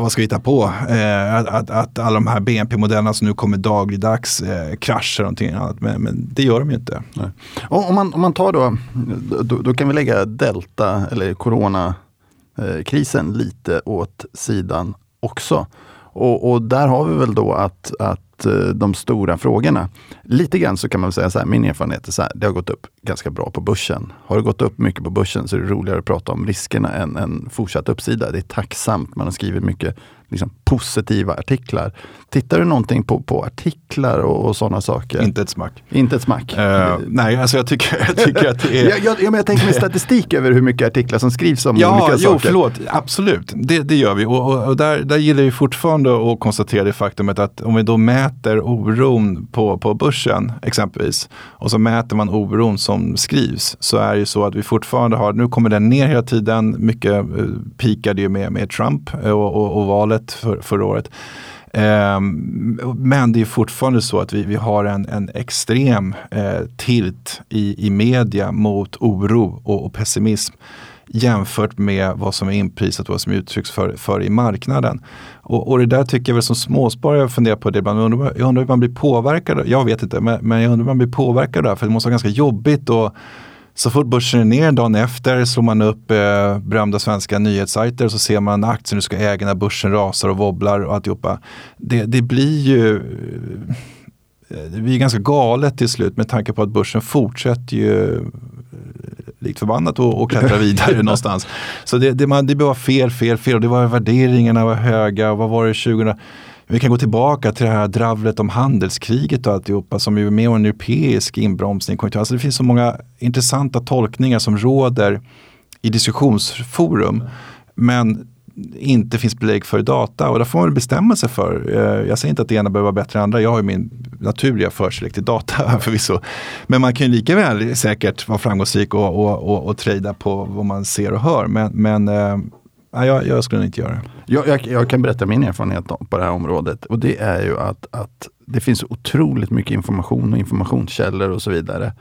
vad ska vi hitta på? Eh, att, att, att, alla de här BNP-modellerna som nu kommer dagligdags eh, kraschar och någonting annat. Men, men, det gör de ju inte. Om, man, om man tar då, då, då kan vi lägga delta eller coronakrisen eh, lite åt sidan också. Och, och, där har vi väl då att, att eh, de stora frågorna. Lite grann så kan man säga så här, min erfarenhet är så här, det har gått upp ganska bra på börsen. Har det gått upp mycket på börsen så är det roligare att prata om riskerna än, än fortsatt uppsida. Det är tacksamt, man har skrivit mycket liksom, positiva artiklar. Tittar du någonting på, på artiklar och, och sådana saker? Inte ett smack. Inte ett smack? Uh, nej, alltså jag tycker, jag tycker att det är... jag, jag, jag, jag tänker med statistik över hur mycket artiklar som skrivs om ja, olika jo, saker. Förlåt, absolut, det, det gör vi. Och, och, och, där, där gillar vi fortfarande att konstatera det faktumet att om vi då mäter mäter oron på, på börsen exempelvis och så mäter man oron som skrivs så är det ju så att vi fortfarande har, nu kommer den ner hela tiden, mycket eh, pikade ju med, med Trump eh, och, och, och valet för, förra året. Um, men det är fortfarande så att vi, vi har en, en extrem eh, tilt i, i media mot oro och, och, pessimism jämfört med vad som är inprisat och vad som uttrycks för, för i marknaden. Och, och det där tycker jag väl som småsparare funderar på det ibland. Jag undrar, jag undrar hur man blir påverkad, jag vet inte, men, men jag undrar hur man blir påverkad där för det måste vara ganska jobbigt och så fort börsen är ner dagen efter slår man upp eh, berömda svenska nyhetssajter och så ser man aktien du ska äga när börsen rasar och wobblar och alltihopa. Det, det blir ju det blir ganska galet till slut med tanke på att börsen fortsätter ju eh, likt förbannat och, och klättra vidare någonstans. Så det, det, man, det var fel, fel, fel och det var värderingarna var höga. Vad var det 2000? Vi kan gå tillbaka till det här dravlet om handelskriget och alltihopa som ju är mer en europeisk inbromsning. Alltså det finns så många intressanta tolkningar som råder i diskussionsforum. Men inte finns belägg för data och där får man bestämma sig för. Eh, jag säger inte att det ena behöver vara bättre än andra. Jag har ju min naturliga förkärlek till data förvisso. Men man kan ju lika väl säkert vara framgångsrik och, och, och, och trada på vad man ser och hör. Men, men äh, jag, jag skulle inte göra det. Jag, jag, jag, kan berätta min erfarenhet på det här området. Och det är ju att, att det finns otroligt mycket information och informationskällor och så vidare.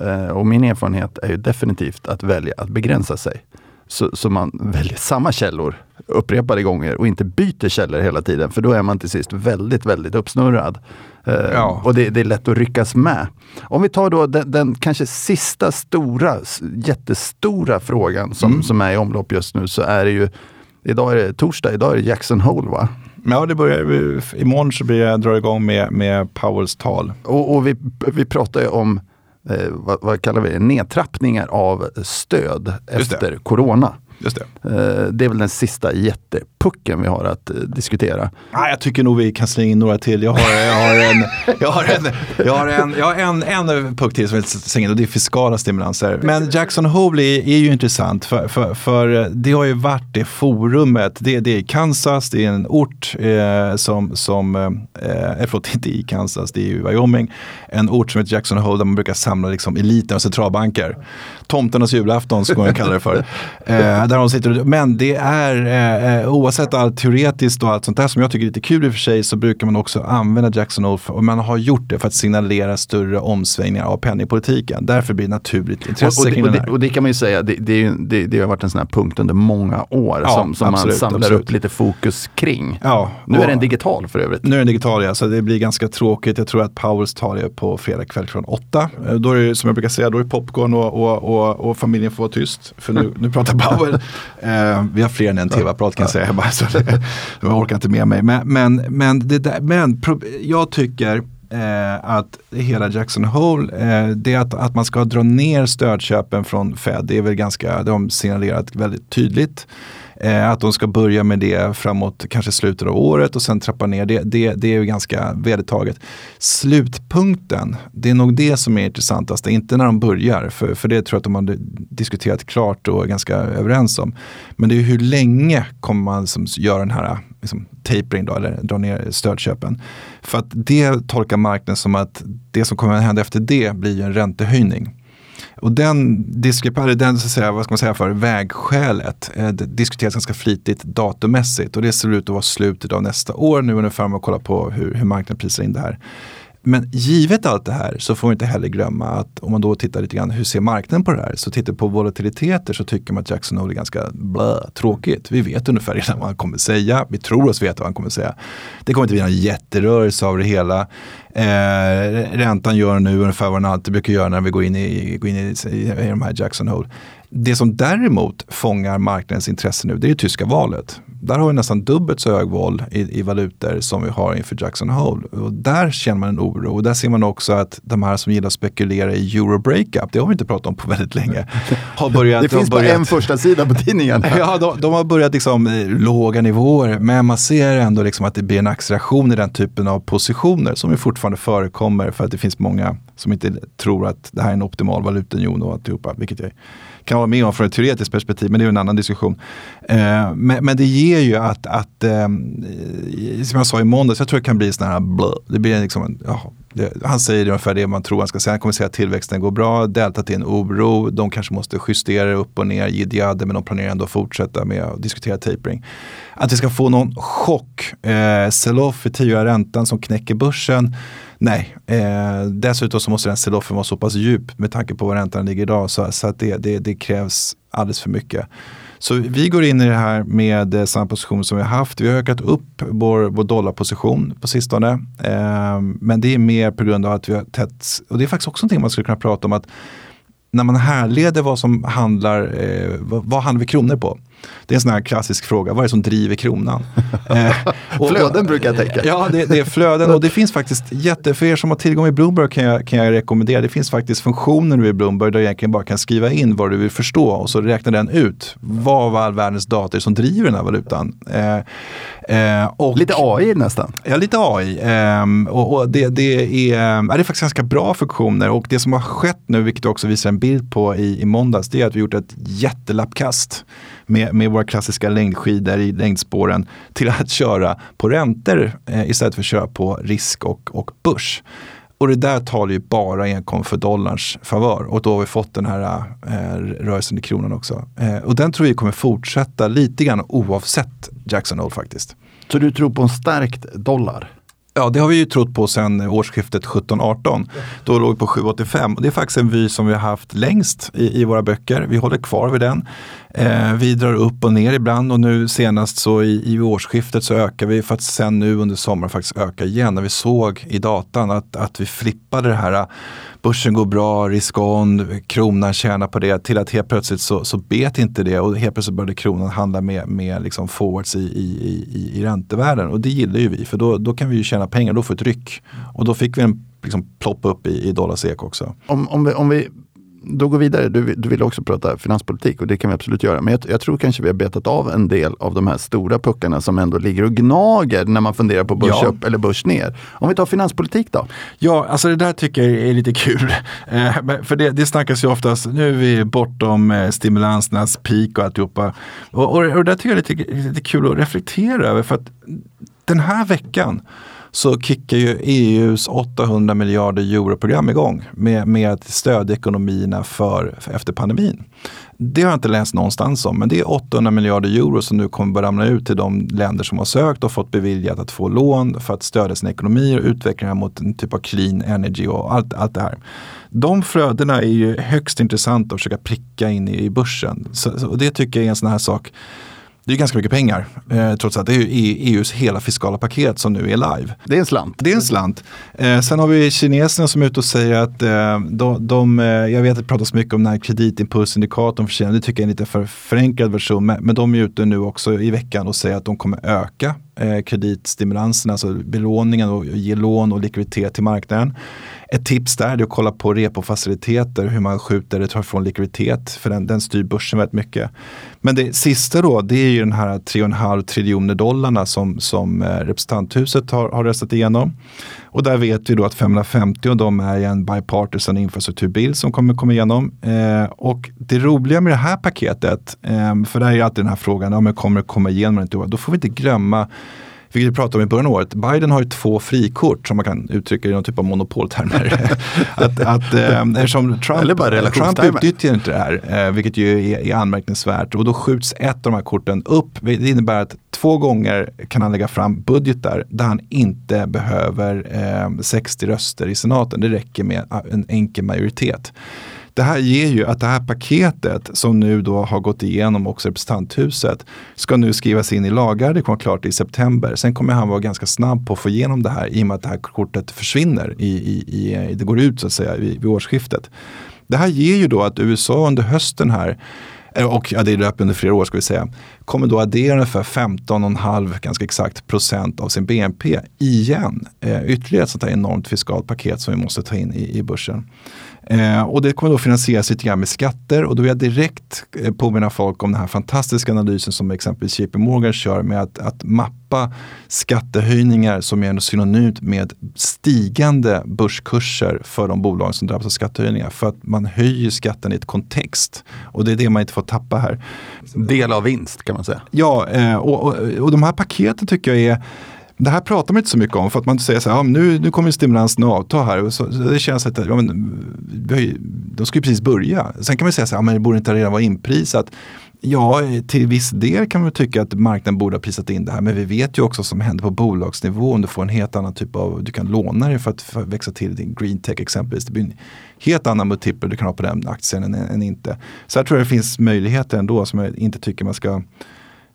Eh, och min erfarenhet är ju definitivt att välja att begränsa sig. Så, så, man väljer samma källor upprepade gånger och inte byter källor hela tiden. För då är man till sist väldigt, väldigt uppsnurrad. Eh, ja. Och det, det, är lätt att ryckas med. Om vi tar då den, den kanske sista stora, jättestora frågan som, mm. som är i omlopp just nu så är det ju Idag är det torsdag, idag är det Jackson Hole va? Ja, det börjar, imorgon så blir jag dra igång med, med Powells tal. Och, och vi, vi pratar ju om vad, vad, kallar vi det, nedtrappningar av stöd efter corona. Just det. Eh, det är väl den sista jätte pucken vi har att eh, diskutera. Nej, jag tycker nog vi kan slänga in några till. Jag har, jag har en, jag har en, jag har en, jag har en, en puck till som jag vill slänga in och det är fiskala stimulanser. Men Jackson Hole är, är ju intressant för, för, för, det har ju varit det forumet. Det, det är Kansas, det är en ort eh, som, som eh, eh förlåt, inte i Kansas, det är ju Wyoming. En ort som heter Jackson Hole där man brukar samla liksom eliten av centralbanker. Tomternas julafton skulle man kalla det för. Eh, där de sitter, men det är, eh, eh, oavsett allt teoretiskt och allt sånt där som jag tycker är lite kul i och för sig, så brukar man också använda Jackson Hole och man har gjort det för att signalera större omsvängningar av penningpolitiken. Därför blir det naturligt intresse och, och, kring och, det, och det kan man ju säga, det, det, är, det, det, har varit en sån här punkt under många år ja, som, som absolut, man samlar absolut. upp lite fokus kring. Ja, nu är den digital för övrigt. Nu är den digital ja, så det blir ganska tråkigt. Jag tror att Powers tar det på fredag kväll klockan åtta. Eh, då är det som jag brukar säga, då är popcorn och, och, och, och familjen får vara tyst. För nu, nu pratar Powell. Eh, vi har fler än en tv-apparat kan jag säga. Bara, så det, jag orkar inte med mig. Men, men, men, det där, men jag tycker Eh, att hela Jackson Hole, eh, det att, att man ska dra ner stödköpen från Fed, det är väl ganska, de signalerat väldigt tydligt. Eh, att de ska börja med det framåt kanske slutet av året och sen trappa ner. Det, det, det är ju ganska vedertaget. Slutpunkten, det är nog det som är intressantast. Inte när de börjar, för, för det tror jag att de har diskuterat klart och är ganska överens om. Men det är hur länge kommer man som göra den här liksom, tapering då, eller dra ner stödköpen. För att det tolkar marknaden som att det som kommer att hända efter det blir en räntehöjning. Och den diskrepar, den så att säga, vad ska man säga för vägskälet eh, diskuteras ganska flitigt datummässigt och det ser ut att vara slutet av nästa år nu ungefär om man kollar på hur, hur marknaden prisar in det här. Men givet allt det här så får vi inte heller glömma att om man då tittar lite grann hur ser marknaden på det här? Så tittar på volatiliteter så tycker man att Jackson Hole är ganska blö, tråkigt. Vi vet ungefär redan vad han kommer säga. Vi tror oss veta vad han kommer säga. Det kommer inte bli någon jätterörelse av det hela. Eh, räntan gör nu ungefär vad den alltid brukar göra när vi går in i, går in i, i, i de här Jackson Hole. Det som däremot fångar marknadens intresse nu det är det tyska valet. Där har vi nästan dubbelt så hög vol i, i valutor som vi har inför Jackson Hole. Och där känner man en oro och där ser man också att de här som gillar att spekulera i euro breakup, det har vi inte pratat om på väldigt länge. Har börjat, det finns börjat, bara en första sida på tidningen. ja, de, de, har börjat liksom eh, låga nivåer men man ser ändå liksom att det blir en acceleration i den typen av positioner som ju fortfarande förekommer för att det finns många som inte tror att det här är en optimal valutaunion och alltihopa, vilket jag kan hålla med om från ett teoretiskt perspektiv, men det är en annan diskussion. Eh, men, men, det ger ju att, att eh, som jag sa i måndags, jag tror det kan bli sån här blö. Det blir liksom en, ja, det, han säger ungefär det man tror han ska säga. Han kommer säga att tillväxten går bra, deltat är en oro, de kanske måste justera upp och ner, jidjade, men de planerar ändå att fortsätta med att diskutera tapering. Att vi ska få någon chock, eh, sell-off i tioåriga räntan som knäcker börsen, Nej, eh, dessutom så måste den sell-offen vara så pass djup med tanke på var räntan ligger idag så, så att det, det, det, krävs alldeles för mycket. Så vi går in i det här med eh, samma position som vi har haft. Vi har ökat upp vår, vår dollarposition på sistone. Eh, men det är mer på grund av att vi har tätt, och det är faktiskt också någonting man skulle kunna prata om att när man härleder vad som handlar, eh, vad, vad handlar vi kronor på? Det är en sån här klassisk fråga, vad är det som driver kronan? eh, och, flöden brukar jag tänka. Ja, det, det, är flöden och det finns faktiskt jätte, för er som har tillgång i Bloomberg kan jag, kan jag rekommendera, det finns faktiskt funktioner nu i Bloomberg där du egentligen bara kan skriva in vad du vill förstå och så räknar den ut vad all världens dator som driver den här valutan. Eh, eh, och, lite AI nästan. Ja, lite AI. Ehm, och, och det, det, är, det är faktiskt ganska bra funktioner och det som har skett nu, vilket jag också visar en bild på i, i måndags, det är att vi gjort ett jättelappkast med, med våra klassiska längdskidor i längdspåren till att köra på räntor eh, istället för att köra på risk och, och börs. Och det där talar ju bara enkom för dollarns favör och då har vi fått den här eh, rörelsen i kronan också. Eh, och den tror vi kommer fortsätta lite grann oavsett Jackson Hole faktiskt. Så du tror på en stärkt dollar? Ja, det har vi ju trott på sedan årsskiftet 17-18. Då låg vi på 7,85 och det är faktiskt en vy som vi har haft längst i, i våra böcker. Vi håller kvar vid den. Eh, vi drar upp och ner ibland och nu senast så i, i årsskiftet så ökar vi för att sen nu under sommaren faktiskt öka igen. När vi såg i datan att, att vi flippade det här ah, börsen går bra, risk-on, kronan tjänar på det till att helt plötsligt så, så bet inte det och helt plötsligt började kronan handla med, med liksom forwards i, i, i, i räntevärlden och det gillar ju vi för då, då kan vi ju tjäna pengar, då får vi ett ryck och då fick vi en liksom, plopp upp i, i dollar SEK också. Om, om, vi, om vi då går vidare. Du, du vill också prata finanspolitik och det kan vi absolut göra. Men jag, jag, tror kanske vi har betat av en del av de här stora puckarna som ändå ligger och gnager när man funderar på börs ja. upp eller börs ner. Om vi tar finanspolitik då? Ja, alltså det där tycker jag är lite kul. Eh, för det, det snackas ju oftast, nu är vi bortom eh, stimulansernas peak och alltihopa. Och, och, och det där tycker jag är lite, lite kul att reflektera över. För att den här veckan så kickar ju EUs 800 miljarder euro-program igång med, med att stödja ekonomierna för, för, efter pandemin. Det har jag inte läst någonstans om, men det är 800 miljarder euro som nu kommer börja ramla ut till de länder som har sökt och fått beviljat att få lån för att stödja sina ekonomier och utveckla mot en typ av clean energy och allt, allt det här. De flödena är ju högst intressanta att försöka pricka in i, i börsen. Så, och det tycker jag är en sån här sak det är ganska mycket pengar. Eh, trots att det är EUs hela fiskala paket som nu är live. Det är en slant. Det är en slant. Eh, sen har vi kineserna som är ute och säger att eh, de, de eh, jag vet att det pratas mycket om den här kreditimpulsindikatorn för Kina. Det tycker jag är en lite för förenklad version. Men, men de är ute nu också i veckan och säger att de kommer öka eh, kreditstimulansen, alltså belåningen och ge lån och likviditet till marknaden. Ett tips där är att kolla på repofaciliteter, hur man skjuter det från likviditet, för den, den styr börsen väldigt mycket. Men det sista då, det är ju den här 3,5 triljoner dollarna som, som eh, representanthuset har, har röstat igenom. Och där vet vi då att 550 av dem är en bipartisan infrastrukturbill som kommer komma igenom. Eh, och det roliga med det här paketet, eh, för det är ju alltid den här frågan, ja, men kommer det komma igenom eller inte? Då får vi inte glömma vilket vi pratade om i början av året. Biden har ju två frikort som man kan uttrycka i någon typ av monopoltermer. att, att, eh, eftersom Trump, Trump utnyttjar inte det här, eh, vilket ju är, är anmärkningsvärt. Och då skjuts ett av de här korten upp. Det innebär att två gånger kan han lägga fram budgetar där han inte behöver eh, 60 röster i senaten. Det räcker med en enkel majoritet. Det här ger ju att det här paketet som nu då har gått igenom också representanthuset ska nu skrivas in i lagar. Det kommer klart i september. Sen kommer han vara ganska snabb på att få igenom det här i och med att det här kortet försvinner. I, i, i eh, det går ut så att säga vid, vid årsskiftet. Det här ger ju då att USA under hösten här eh, och ja, det är under flera år ska vi säga, kommer då addera ungefär 15,5 ganska exakt procent av sin BNP igen. Eh, ytterligare ett sånt här enormt fiskalt paket som vi måste ta in i, i börsen. Eh, och det kommer då finansieras lite grann med skatter och då vill jag direkt eh, påminna folk om den här fantastiska analysen som exempelvis JP Morgan kör med att, att mappa skattehöjningar som är synonymt med stigande börskurser för de bolag som drabbas av skattehöjningar. För att man höjer skatten i ett kontext och det är det man inte får tappa här. Del av vinst kan man säga. Ja, eh, och, och, och de här paketen tycker jag är det här pratar man inte så mycket om för att man säger så här, ja, nu, nu kommer stimulansen att avta här. Och så, så det känns att ja, men, de ska ju precis börja. Sen kan man säga så här, ja, men det borde inte redan vara inprisat. Ja, till viss del kan man tycka att marknaden borde ha prisat in det här. Men vi vet ju också vad som händer på bolagsnivå. Om du får en helt annan typ av, du kan låna dig för att, för att växa till din green tech exempelvis. Det blir en helt annan multipel du kan ha på den aktien än, än inte. Så här tror jag det finns möjligheter ändå som jag inte tycker man ska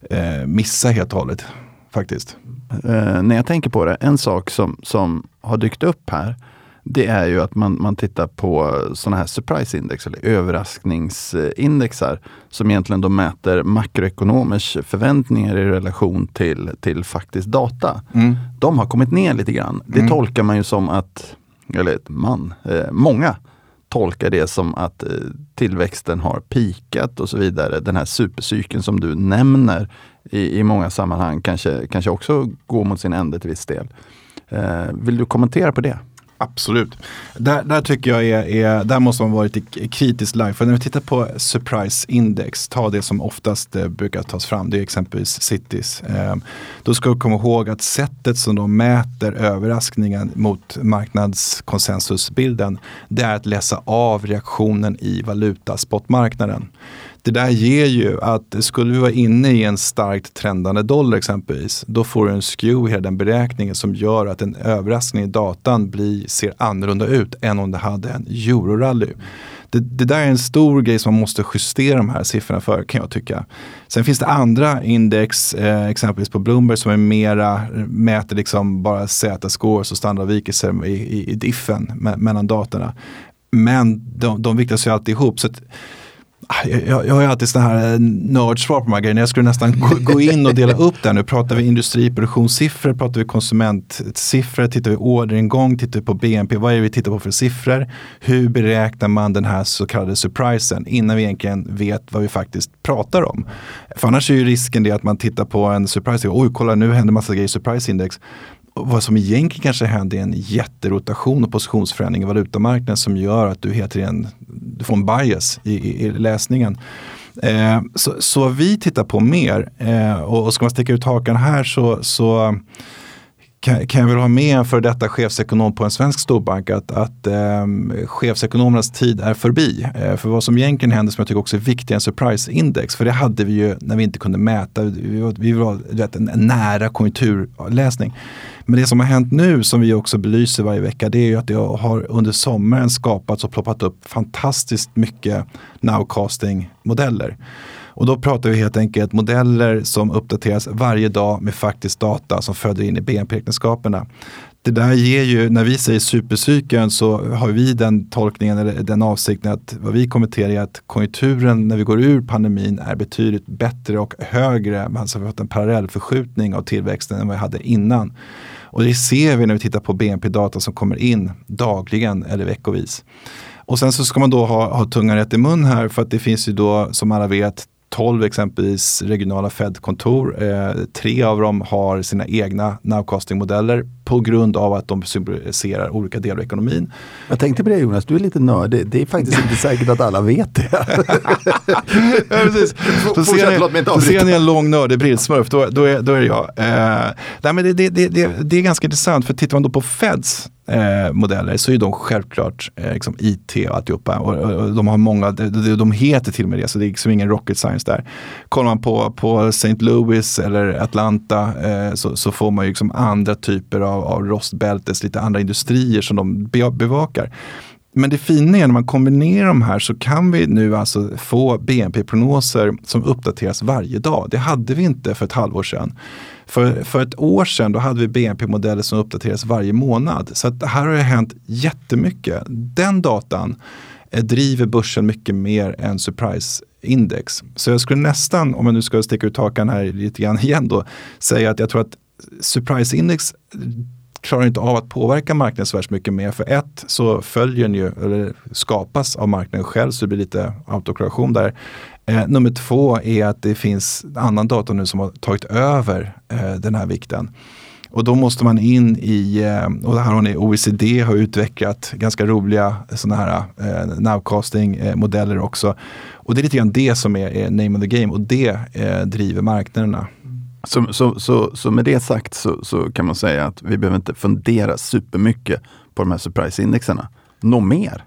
eh, missa helt och hållet. Faktiskt eh, när jag tänker på det, en sak som, som har dykt upp här, det är ju att man, man tittar på sådana här surprise index eller överraskningsindexar som egentligen då mäter makroekonomers förväntningar i relation till, till faktisk data. Mm. De har kommit ner lite grann. Det mm. tolkar man ju som att, eller man, eh, många tolkar det som att eh, tillväxten har pikat och så vidare. Den här supercykeln som du nämner i, i många sammanhang kanske, kanske också går mot sin ände till viss del. Eh, vill du kommentera på det? Absolut. Där, där tycker jag är, är, där måste man vara lite kritisk lagd. För när vi tittar på surprise index, ta det som oftast eh, brukar tas fram, det är exempelvis cities. Eh, då ska vi komma ihåg att sättet som de mäter överraskningen mot marknadskonsensusbilden, det är att läsa av reaktionen i valutaspotmarknaden. Det där ger ju att skulle vi vara inne i en starkt trendande dollar exempelvis, då får du en skew i hela den beräkningen som gör att en överraskning i datan blir, ser annorlunda ut än om det hade en eurorally. Det, det, där är en stor grej som man måste justera de här siffrorna för kan jag tycka. Sen finns det andra index, eh, exempelvis på Bloomberg som är mera, mäter liksom bara Z-scores och standardavvikelser i, i, i diffen me mellan datorna. Men de, de viktas ju alltid ihop. Så att, jag, jag har alltid sådana här nördsvar på de här grejerna. Jag skulle nästan gå, gå in och dela upp det. Nu pratar vi industriproduktionssiffror, pratar vi konsumentsiffror, tittar vi orderingång, tittar vi på BNP. Vad är det vi tittar på för siffror? Hur beräknar man den här så kallade surprisen innan vi egentligen vet vad vi faktiskt pratar om? För annars är ju risken det att man tittar på en surprise. Oj, kolla nu händer massa grejer i surprise index vad som egentligen kanske händer är en jätterotation och positionsförändring i valutamarknaden som gör att du hela tiden du får en bias i, i, i läsningen. Eh, så, så vi tittar på mer eh, och, och ska man sticka ut hakan här så, så kan, kan jag väl ha med en för detta chefsekonom på en svensk storbank att, att eh, chefsekonomernas tid är förbi. Eh, för vad som egentligen händer som jag tycker också är viktigare än surprise-index, för det hade vi ju när vi inte kunde mäta, vi var, vi var vet, en nära konjunkturläsning. Men det som har hänt nu som vi också belyser varje vecka det är ju att det har under sommaren skapats och ploppat upp fantastiskt mycket nowcasting-modeller. Och då pratar vi helt enkelt modeller som uppdateras varje dag med faktisk data som föder in i BNP-räkenskaperna. Det där ger ju, när vi säger supercykeln så har vi den tolkningen eller den avsikten att vad vi kommenterar är att konjunkturen när vi går ur pandemin är betydligt bättre och högre. Alltså vi har fått en parallellförskjutning av tillväxten än vad vi hade innan. Och det ser vi när vi tittar på BNP-data som kommer in dagligen eller veckovis. Och sen så ska man då ha, ha tungan rätt i mun här för att det finns ju då som alla vet 12 exempelvis regionala Fed-kontor. Eh, tre av dem har sina egna nowcasting-modeller på grund av att de symboliserar olika delar av ekonomin. Jag tänkte på det Jonas, du är lite nördig. Det är faktiskt inte säkert att alla vet det. ja, precis. Så ser ni, så ser ni en lång nördig brillsmurf, då, då, är, då är det jag. Eh, nej, men det, det, det, det, är ganska intressant, för tittar man då på Feds eh, modeller så är de självklart eh, liksom IT och alltihopa. Och, och, och de har många, de, de heter till och med det, så det är liksom ingen rocket science där. Kollar man på, på St. Louis eller Atlanta eh, så, så, får man ju liksom andra typer av, av rostbältes, lite andra industrier som de bevakar. Men det fina är när man kombinerar de här så kan vi nu alltså få BNP-prognoser som uppdateras varje dag. Det hade vi inte för ett halvår sedan. För, för ett år sedan då hade vi BNP-modeller som uppdaterades varje månad. Så att här har det hänt jättemycket. Den datan eh, driver börsen mycket mer än surprise-index. Så jag skulle nästan, om jag nu ska sticka ut hakan här lite grann igen då, säga att jag tror att surprise-index klarar inte av att påverka marknaden så mycket mer. För ett så följer den ju, eller skapas av marknaden själv så det blir lite autokorrelation där. Eh, nummer två är att det finns annan data nu som har tagit över eh, den här vikten. Och då måste man in i, eh, och här har ni OECD har utvecklat ganska roliga sådana här eh, nowcasting-modeller eh, också. Och det är lite grann det som är, är name of the game och det eh, driver marknaderna. Så, så, så, så med det sagt så, så kan man säga att vi behöver inte fundera supermycket på de här surprise-indexerna. Något mer?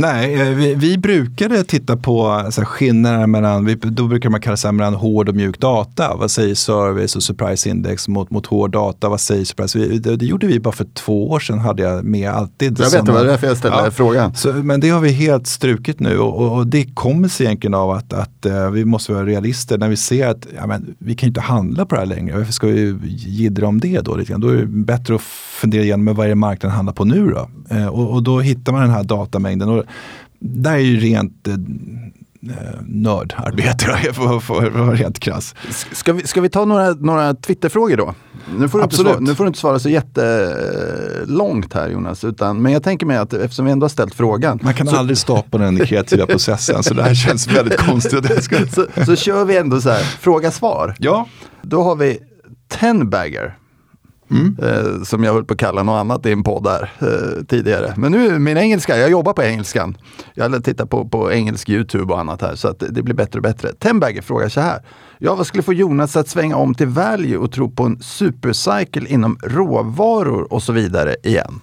Nej, eh, vi, vi brukade titta på så här, skillnader mellan, vi, då brukar man kalla det mellan hård och mjuk data. Vad säger service och surprise index mot, mot hård data? Vad säger surprise? Vi, det, det, gjorde vi bara för två år sedan, hade jag med alltid. Jag vet, det var därför jag ställde ja, frågan. Så, men det har vi helt strukit nu och, och, och det kommer sig egentligen av att, att uh, vi måste vara realister när vi ser att ja, men, vi kan inte handla på det här längre. Varför ska vi jiddra om det då? Lite grann? Då är det bättre att fundera igenom vad är det marknaden handlar på nu då? Uh, och, och då hittar man den här datamängden. Och där är ju rent eh, nördarbete för att vara rent krass. Ska vi, ska vi ta några, några Twitterfrågor då? Nu får, du inte svara, nu får du inte svara så jättelångt här Jonas, utan, men jag tänker mig att eftersom vi ändå har ställt frågan. Man kan så, aldrig stoppa den kreativa processen så det här känns väldigt konstigt. så, så kör vi ändå så här, fråga-svar. Ja. Då har vi Tenbagger. Mm. Eh, som jag höll på att kalla något annat i en podd där eh, tidigare. Men nu min engelska, jag jobbar på engelskan. Jag tittar på, på engelsk YouTube och annat här så att det blir bättre och bättre. Tenbagger frågar så här. Ja, vad skulle få Jonas att svänga om till value och tro på en supercycle inom råvaror och så vidare igen?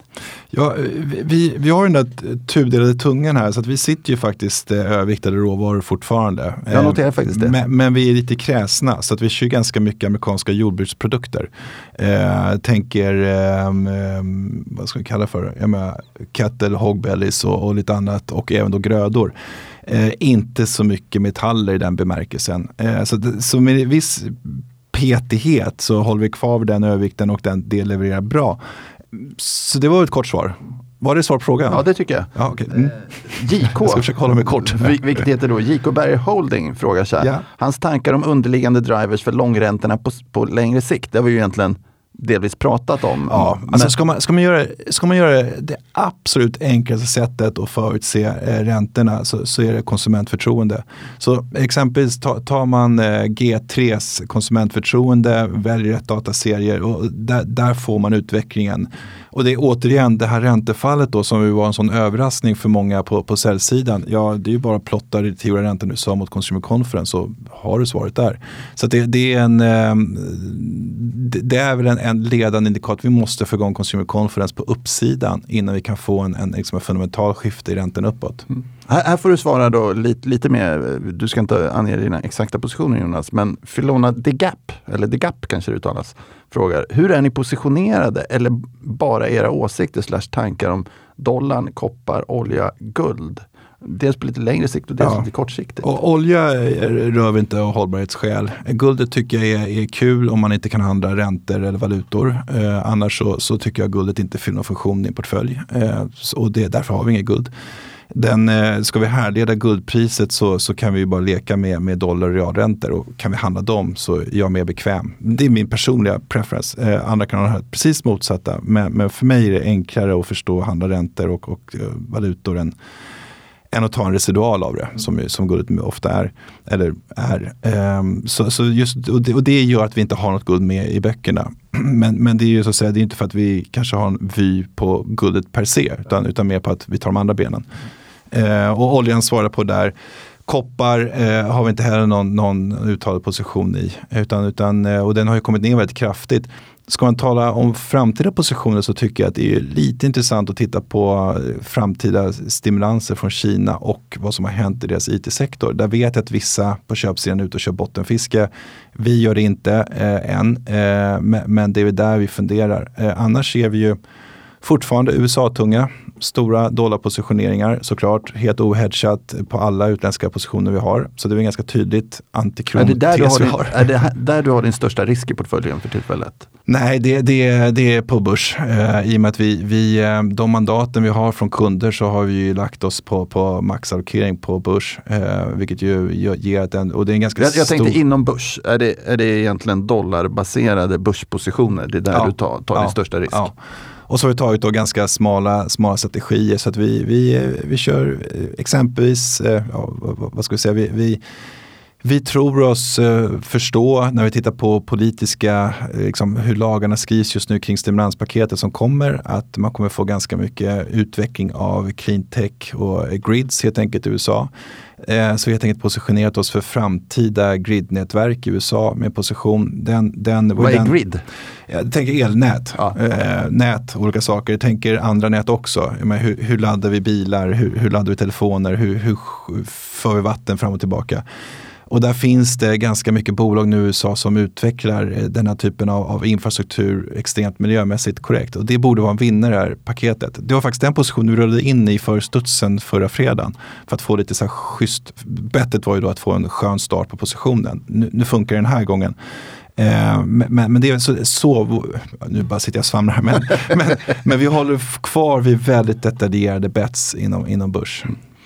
Ja, vi, vi har den där tudelade tungan här så att vi sitter ju faktiskt eh, överviktade råvaror fortfarande. Jag noterar faktiskt det. Men, men, vi är lite kräsna så att vi kör ganska mycket amerikanska jordbruksprodukter. Eh, tänker, eh, vad ska vi kalla för, jag menar, cattle, hogbellies och, och lite annat och även då grödor. Eh, inte så mycket metaller i den bemärkelsen. Eh, så, så med viss petighet så håller vi kvar den övervikten och den, det levererar bra. Så det var ett kort svar. Var det svar på frågan? Ja, det tycker jag. Ja, okay. mm. JK, jag ska försöka hålla mig kort. vilket heter då JK Berger Holding, frågar så här. Ja. Hans tankar om underliggande drivers för långräntorna på, på längre sikt, det var ju egentligen delvis pratat om. Ja, men... alltså ska, man, ska, man göra, ska man göra det absolut enklaste sättet att förutse eh, räntorna så, så är det konsumentförtroende. Så exempelvis ta, tar man eh, G3s konsumentförtroende, väljer rätt dataserier och där, där får man utvecklingen och det är återigen det här räntefallet då som var en sån överraskning för många på, på säljsidan. Ja, det är ju bara att plotta tioåriga räntan USA mot Consumer Conference så har du svaret där. Så det, det, är en, ehm, det är väl en, en ledande indikator. Vi måste få igång Consumer Conference på uppsidan innan vi kan få en, en, liksom en fundamental skifte i räntan uppåt. Mm. Här, här, får du svara då lite, lite mer, du ska inte ange dina exakta positioner Jonas, men Filona De Gap, eller De Gap kanske det uttalas, frågar hur är ni positionerade eller bara era åsikter slash tankar om dollarn, koppar, olja, guld? Dels på lite längre sikt och dels ja. lite kortsiktigt. Och olja rör vi inte av hållbarhetsskäl. Guldet tycker jag är, är, kul om man inte kan handla räntor eller valutor. Eh, annars så, så, tycker jag guldet inte fyller någon funktion i en portfölj. Eh, och det, därför har vi inget guld. Den, eh, ska vi härleda guldpriset så, så kan vi bara leka med, med dollar och realräntor och kan vi handla dem så är jag mer bekväm. Det är min personliga preference. Eh, andra kan ha precis motsatta men, men, för mig är det enklare att förstå handla räntor och, och eh, valutor än, än att ta en residual av det som, som guldet ofta är. Eller är. Um, så, så just, och det, och, det, gör att vi inte har något guld med i böckerna. Men, men det är ju så att säga, det är inte för att vi kanske har en vy på guldet per se utan, utan mer på att vi tar de andra benen. Eh, och oljan svarar på där. Koppar eh, har vi inte heller någon, någon uttalad position i. Utan, utan, eh, och den har ju kommit ner väldigt kraftigt. Ska man tala om framtida positioner så tycker jag att det är lite intressant att titta på eh, framtida stimulanser från Kina och vad som har hänt i deras IT-sektor. Där vet jag att vissa på köpsidan är ute och kör bottenfiske. Vi gör det inte eh, än, eh, men det är där vi funderar. Eh, annars ser vi ju fortfarande USA-tunga stora dollarpositioneringar såklart. Helt ohedgat på alla utländska positioner vi har. Så det är en ganska tydligt antikron är det där du har, din. Är det där du har din största risk i portföljen för tillfället? Nej, det, det, det är på börs. Eh, I och med att vi, vi, eh, de mandaten vi har från kunder så har vi lagt oss på, på maxallokering på börs. Eh, vilket ju ger den, och det är en ganska jag, jag stor... tänkte inom börs, är det, är det egentligen dollarbaserade börspositioner? Det är där ja. du tar, tar ja. din största risk? Ja. Och så har vi tagit då ganska smala, smala strategier. Så att vi, vi, vi kör eh, exempelvis, eh, ja, vad ska vi säga, vi, vi vi tror oss eh, förstå när vi tittar på politiska, liksom, hur lagarna skrivs just nu kring stimulanspaketet som kommer, att man kommer få ganska mycket utveckling av clean tech och grids helt enkelt i USA. Eh, så vi har helt enkelt positionerat oss för framtida gridnätverk i USA med position. Den, den, Vad är grid? Jag tänker elnät, ja. eh, nät, olika saker. Jag tänker andra nät också. Men hur, hur laddar vi bilar, hur, hur laddar vi telefoner, hur, hur för vi vatten fram och tillbaka. Och där finns det ganska mycket bolag nu i USA som utvecklar eh, den här typen av, av infrastruktur extremt miljömässigt korrekt. Och det borde vara en vinnare i det här paketet. Det var faktiskt den positionen vi rullade in i för studsen förra fredagen. För att få lite så här schysst. Bettet var ju då att få en skön start på positionen. Nu, nu funkar det den här gången. Eh, men, men, det är så, så, nu bara sitter jag och svamlar här, men, men, men, vi håller kvar vid väldigt detaljerade bets inom, inom börs.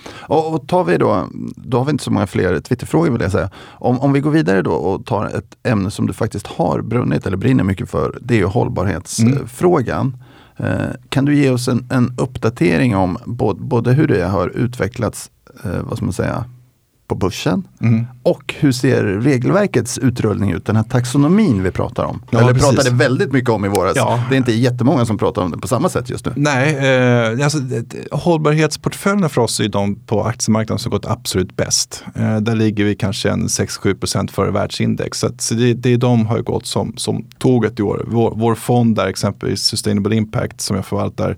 Och, och tar vi då, då har vi inte så många fler Twitterfrågor vill jag säga. Om, om vi går vidare då och tar ett ämne som du faktiskt har brunnit eller brinner mycket för. Det är ju hållbarhetsfrågan. Mm. Eh, kan du ge oss en, en uppdatering om både, både hur det har utvecklats, eh, vad ska man säga, på börsen. Mm. Och hur ser regelverkets utrullning ut? Den här taxonomin vi pratar om. Ja, Eller precis. pratade väldigt mycket om i våras. Ja. Det är inte jättemånga som pratar om det på samma sätt just nu. Nej, eh, alltså, hållbarhetsportföljerna för oss är de på aktiemarknaden som gått absolut bäst. Eh, där ligger vi kanske en 6-7% före världsindex. Så, så det, det är de har gått som, som tåget i år. Vår, vår fond där exempelvis Sustainable Impact som jag förvaltar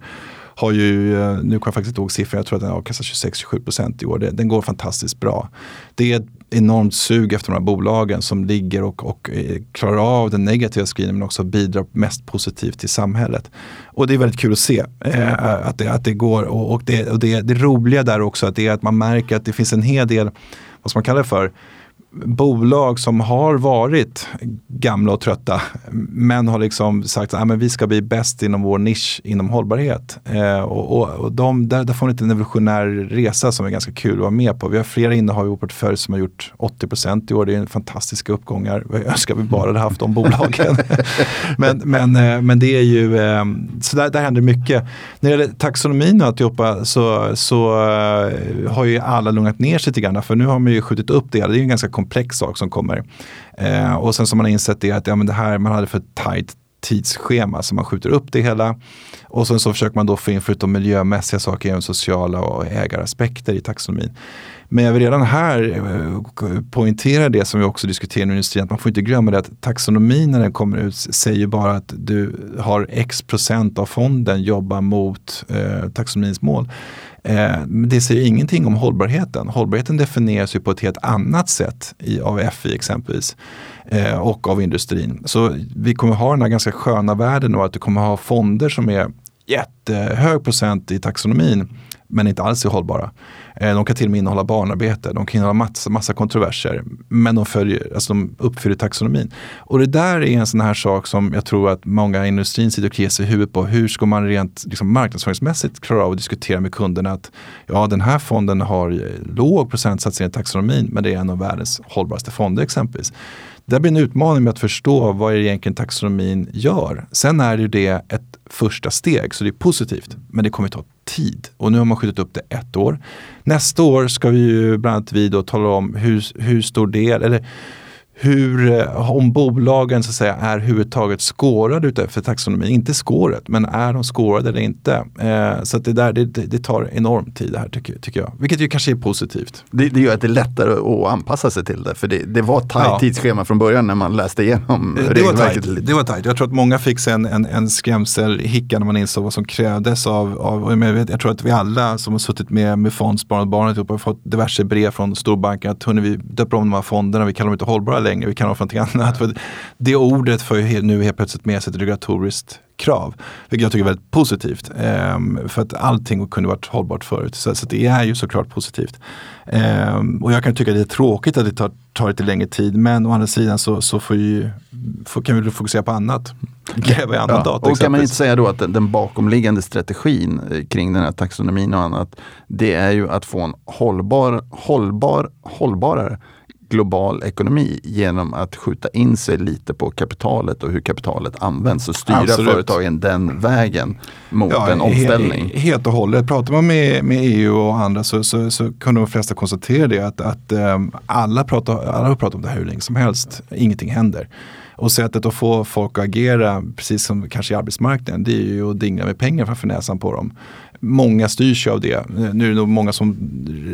har ju, eh, nu kommer jag faktiskt inte ihåg siffran, jag tror att den avkastar 26-27% i år. Den går fantastiskt bra. Det är ett enormt sug efter de här bolagen som ligger och, och eh, klarar av den negativa screenen men också bidrar mest positivt till samhället. Och det är väldigt kul att se eh, att, det, att det går. Och, och, det, och det, det roliga där också att det är att man märker att det finns en hel del, vad ska man kalla det för, bolag som har varit gamla och trötta men har liksom sagt att ah, vi ska bli bäst inom vår nisch inom hållbarhet. Eh, och, och, och de, där, där får man lite en evolutionär resa som är ganska kul att vara med på. Vi har flera innehav i vår portfölj som har gjort 80 i år. Det är en fantastiska uppgångar. Jag önskar vi bara hade haft de bolagen. men, men, eh, men det är ju, eh, så där, där händer mycket. När det gäller taxonomin och alltihopa så, så eh, har ju alla lugnat ner sig lite grann. För nu har man ju skjutit upp det. Det är en ganska komplex sak som kommer. Eh, och sen så man har insett det att ja, men det här man hade för tajt tidsschema så man skjuter upp det hela. Och sen så försöker man då få in förutom miljömässiga saker även sociala och ägaraspekter i taxonomin. Men jag vill redan här eh, poängtera det som vi också diskuterar i industrin, att man får inte glömma det att taxonomin när den kommer ut säger bara att du har x procent av fonden jobbar mot eh, taxonomins mål. Eh, det säger ingenting om hållbarheten. Hållbarheten definieras ju på ett helt annat sätt i, av FI exempelvis eh, och av industrin. Så vi kommer ha den här ganska sköna världen och att du kommer ha fonder som är jättehög procent i taxonomin men inte alls är hållbara. Eh, de kan till och med innehålla barnarbete, de kan innehålla massa, massa kontroverser. Men de, följer, alltså de uppfyller taxonomin. Och det där är en sån här sak som jag tror att många i industrin sitter och kliar sig i huvudet på. Hur ska man rent liksom, marknadsföringsmässigt klara av att diskutera med kunderna att ja, den här fonden har låg procentsats i taxonomin men det är en av världens hållbaraste fonder exempelvis. Det blir en utmaning med att förstå vad är egentligen taxonomin gör. Sen är ju det ett första steg, så det är positivt. Men det kommer ta tid och nu har man skjutit upp det ett år. Nästa år ska vi ju bland annat vi då tala om hur, hur stor del, eller hur, eh, om bolagen så att säga är huvudtaget skårade utefter taxonomin. Inte skåret, men är de skårade eller inte? Eh, så det, där, det, det, tar enorm tid det här tycker, tycker jag. Vilket ju kanske är positivt. Det, det gör att det är lättare att anpassa sig till det. För det, det var tajt ja. tidsschema från början när man läste igenom det regelverket. Var det var tajt. Jag tror att många fick en, en, en skrämselhicka när man insåg vad som krävdes av, av jag, vet, jag tror att vi alla som har suttit med, med fondsparande barn har fått diverse brev från storbanker att vi döper om de här fonderna, vi kallar dem inte hållbara längre, vi kan ha för någonting annat. För det ordet för nu helt plötsligt med sig ett regulatoriskt krav. Vilket jag tycker är väldigt positivt. Um, för att allting kunde varit hållbart förut. Så, det är ju såklart positivt. Um, och jag kan tycka att det är tråkigt att det tar, tar lite längre tid. Men å andra sidan så, så får ju, får, kan vi fokusera på annat. Gräva i annan ja, data. Och kan man inte säga då att den, den bakomliggande strategin eh, kring den här taxonomin och annat. Det är ju att få en hållbar, hållbar, hållbarare global ekonomi genom att skjuta in sig lite på kapitalet och hur kapitalet används och styra Absolut. företagen den vägen mot ja, en omställning. He helt och hållet. Pratar man med, med EU och andra så, så, så kunde de flesta konstatera det att, att um, alla, pratar, alla har pratat om det här hur länge som helst. Ingenting händer. Och sättet att få folk att agera, precis som kanske i arbetsmarknaden, det är ju att dinga med pengar framför näsan på dem många styrs ju av det. Nu är det nog många som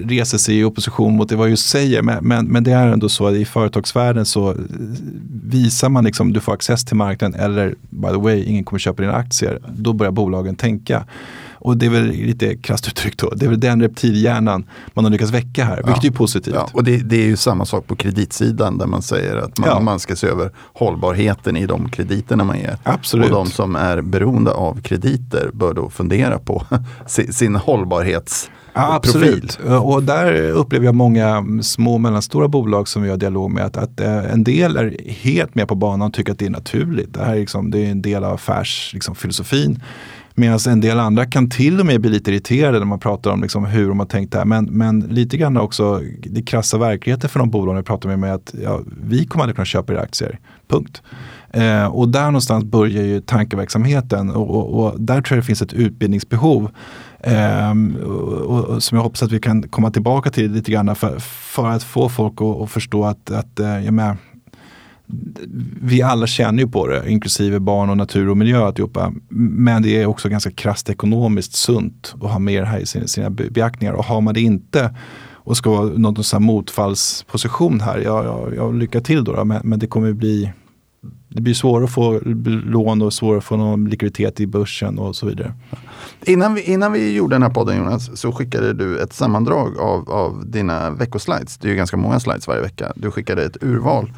reser sig i opposition mot det vad jag just säger. Men, men, men, det är ändå så att i företagsvärlden så visar man liksom du får access till marknaden eller by the way ingen kommer köpa dina aktier. Då börjar bolagen tänka. Och det är väl lite krasst uttryckt då, det är väl den reptilhjärnan man har lyckats väcka här, vilket ja. är positivt. Ja, och det, det, är ju samma sak på kreditsidan där man säger att man, ja. man ska se över hållbarheten i de krediterna man ger. Absolut. Och de som är beroende av krediter bör då fundera på sin hållbarhets Ja, absolut. Och där upplever jag många små och mellanstora bolag som vi har dialog med att, att eh, en del är helt med på banan och tycker att det är naturligt. Det här är, liksom, det är en del av affärsfilosofin. Liksom, Medan en del andra kan till och med bli lite irriterade när man pratar om liksom hur de har tänkt det här. Men, men lite grann också det krassa verkligheten för de bolag jag pratar med mig att ja, vi kommer aldrig kunna köpa era aktier. Punkt. Eh, och där någonstans börjar ju tankeverksamheten och, och, och där tror jag det finns ett utbildningsbehov. Eh, och, och, som jag hoppas att vi kan komma tillbaka till lite grann för, för att få folk att, att förstå att, att eh, jag menar, vi alla känner ju på det, inklusive barn och natur och miljö alltihopa. Men det är också ganska krasst ekonomiskt sunt att ha med det här i sina, sina beaktningar. Och har man det inte och ska vara någon sån motfallsposition här, ja, ja, ja, lycka till då, då. Men, men, det kommer bli det blir svårare att få lån och svårare att få någon likviditet i börsen och så vidare. Innan vi, innan vi gjorde den här podden Jonas så skickade du ett sammandrag av, av dina veckoslides. Det är ju ganska många slides varje vecka. Du skickade ett urval.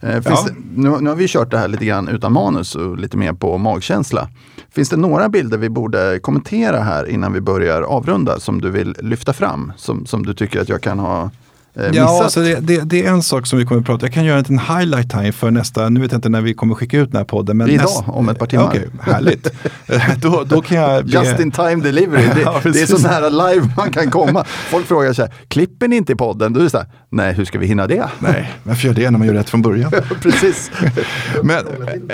Eh, ja. det, nu, nu, har vi kört det här lite grann utan manus och lite mer på magkänsla. Finns det några bilder vi borde kommentera här innan vi börjar avrunda som du vill lyfta fram? Som, som du tycker att jag kan ha missat. Ja, alltså det, det, det, är en sak som vi kommer att prata Jag kan göra en liten highlight här för nästa, nu vet jag inte när vi kommer skicka ut den här podden. Men Idag, näst, om ett par timmar. Okej, okay, härligt. då, då kan jag be... Just in time delivery, det, ja, det, är så nära live man kan komma. Folk frågar så här, klipper ni inte i podden? Då är det så här, nej hur ska vi hinna det? Nej, varför gör det när man gör rätt från början? Precis. men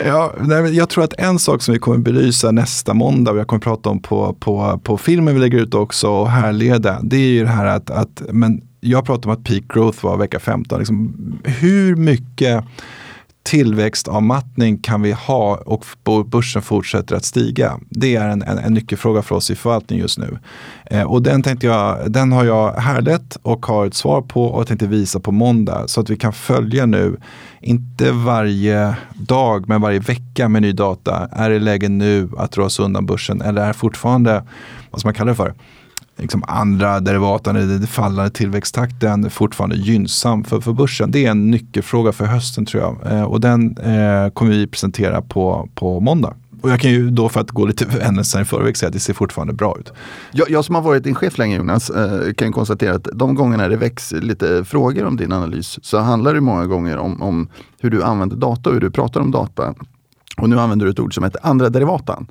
ja, nej, jag tror att en sak som vi kommer belysa nästa måndag, och jag kommer prata om på, på, på filmen vi lägger ut också, och härleda, det är ju det här att, att men jag pratar om att peak growth var vecka 15. Liksom, hur mycket tillväxtavmattning kan vi ha och börsen fortsätter att stiga? Det är en, en, en nyckelfråga för oss i förvaltning just nu. Eh, och den, tänkte jag, den har jag härlett och har ett svar på och tänkte visa på måndag så att vi kan följa nu, inte varje dag men varje vecka med ny data. Är det läge nu att dra oss undan börsen eller är fortfarande, vad ska man kalla det för, liksom andra derivat, den fallande tillväxttakten fortfarande gynnsam för, för börsen? Det är en nyckelfråga för hösten tror jag. Eh, och den eh, kommer vi presentera på, på måndag. Och jag kan ju då för att gå lite händelserna i förväg säga att det ser fortfarande bra ut. Jag, jag som har varit din chef länge Jonas, eh, kan konstatera att de gångerna det väcks lite frågor om din analys så handlar det många gånger om, om hur du använder data och hur du pratar om data. Och nu använder du ett ord som heter andra derivatan.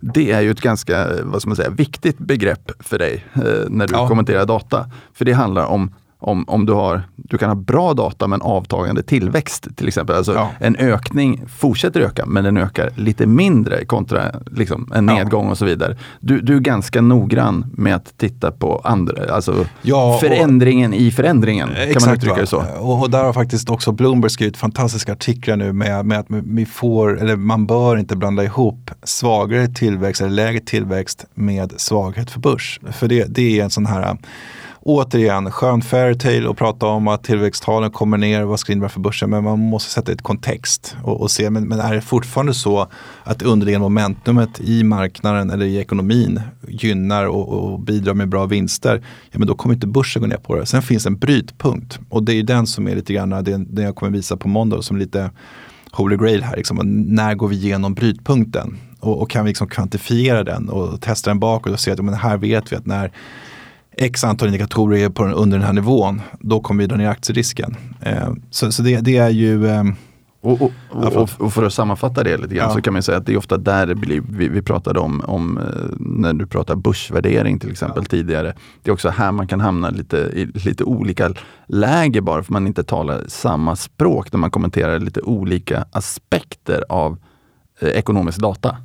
Det är ju ett ganska vad ska man säga, viktigt begrepp för dig eh, när du ja. kommenterar data. För det handlar om om, om du, har, du kan ha bra data men avtagande tillväxt till exempel. Alltså ja. En ökning fortsätter öka men den ökar lite mindre kontra liksom, en nedgång ja. och så vidare. Du, du är ganska noggrann med att titta på andra, alltså ja, förändringen och, i förändringen. Kan exakt, man uttrycka det så? Och, och, där har faktiskt också Bloomberg skrivit fantastiska artiklar nu med, med att vi får, eller man bör inte blanda ihop svagare tillväxt eller lägre tillväxt med svaghet för börs. För det, det är en sån här återigen, skön fairytale och prata om att tillväxttalen kommer ner, vad ska det innebära för börsen? Men man måste sätta ett kontext och, och se, men, men, är det fortfarande så att underliggande momentumet i marknaden eller i ekonomin gynnar och, och, bidrar med bra vinster, ja men då kommer inte börsen gå ner på det. Sen finns en brytpunkt och det är den som är lite grann, det, det jag kommer visa på måndag som lite holy grail här. Liksom. När går vi igenom brytpunkten? Och, och, kan vi liksom kvantifiera den och testa den bakåt och se att men här vet vi att när x antal indikatorer på den, under den här nivån, då kommer vi dra ner aktierisken. Eh, så, så det, det, är ju eh, och, och, och, och, för att sammanfatta det lite grann ja. så kan man säga att det är ofta där det blir, vi, vi pratade om, om eh, när du pratar börsvärdering till exempel ja. tidigare. Det är också här man kan hamna lite, i lite olika läger bara för man inte talar samma språk när man kommenterar lite olika aspekter av ekonomisk data.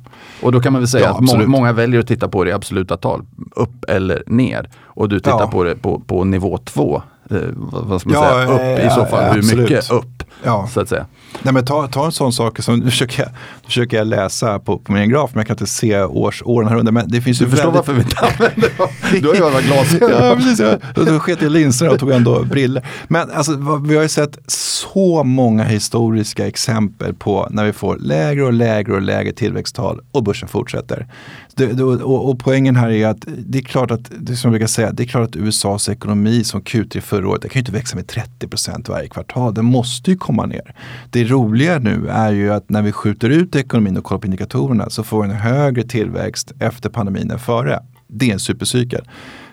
Och då kan man väl säga ja, att må många väljer att titta på det i absoluta tal, upp eller ner. Och du tittar ja. på det på, på nivå två, eh, vad ska man ja, säga, upp i så fall, hur mycket upp? Så att säga. Nej, men ta, ta en sån sak som, nu försöker jag, nu försöker jag läsa på, på min graf men jag kan inte se års, åren här under. Men det finns du förstår väldigt... varför vi inte använder dem? Du har ju bara glasögon. ja, precis. Jag, då sket jag linserna och tog ändå briller. Men alltså, vi har ju sett så många historiska exempel på när vi får lägre och lägre och lägre tillväxttal och börsen fortsätter. Det, det, och, och, poängen här är att det är klart att, det som jag brukar säga, det är klart att USAs ekonomi som Q3 förra året, det kan ju inte växa med 30% varje kvartal. Den måste ju komma ner. Det roliga nu är ju att när vi skjuter ut ekonomin och kollar på indikatorerna så får vi en högre tillväxt efter pandemin än före. Det är en supercykel.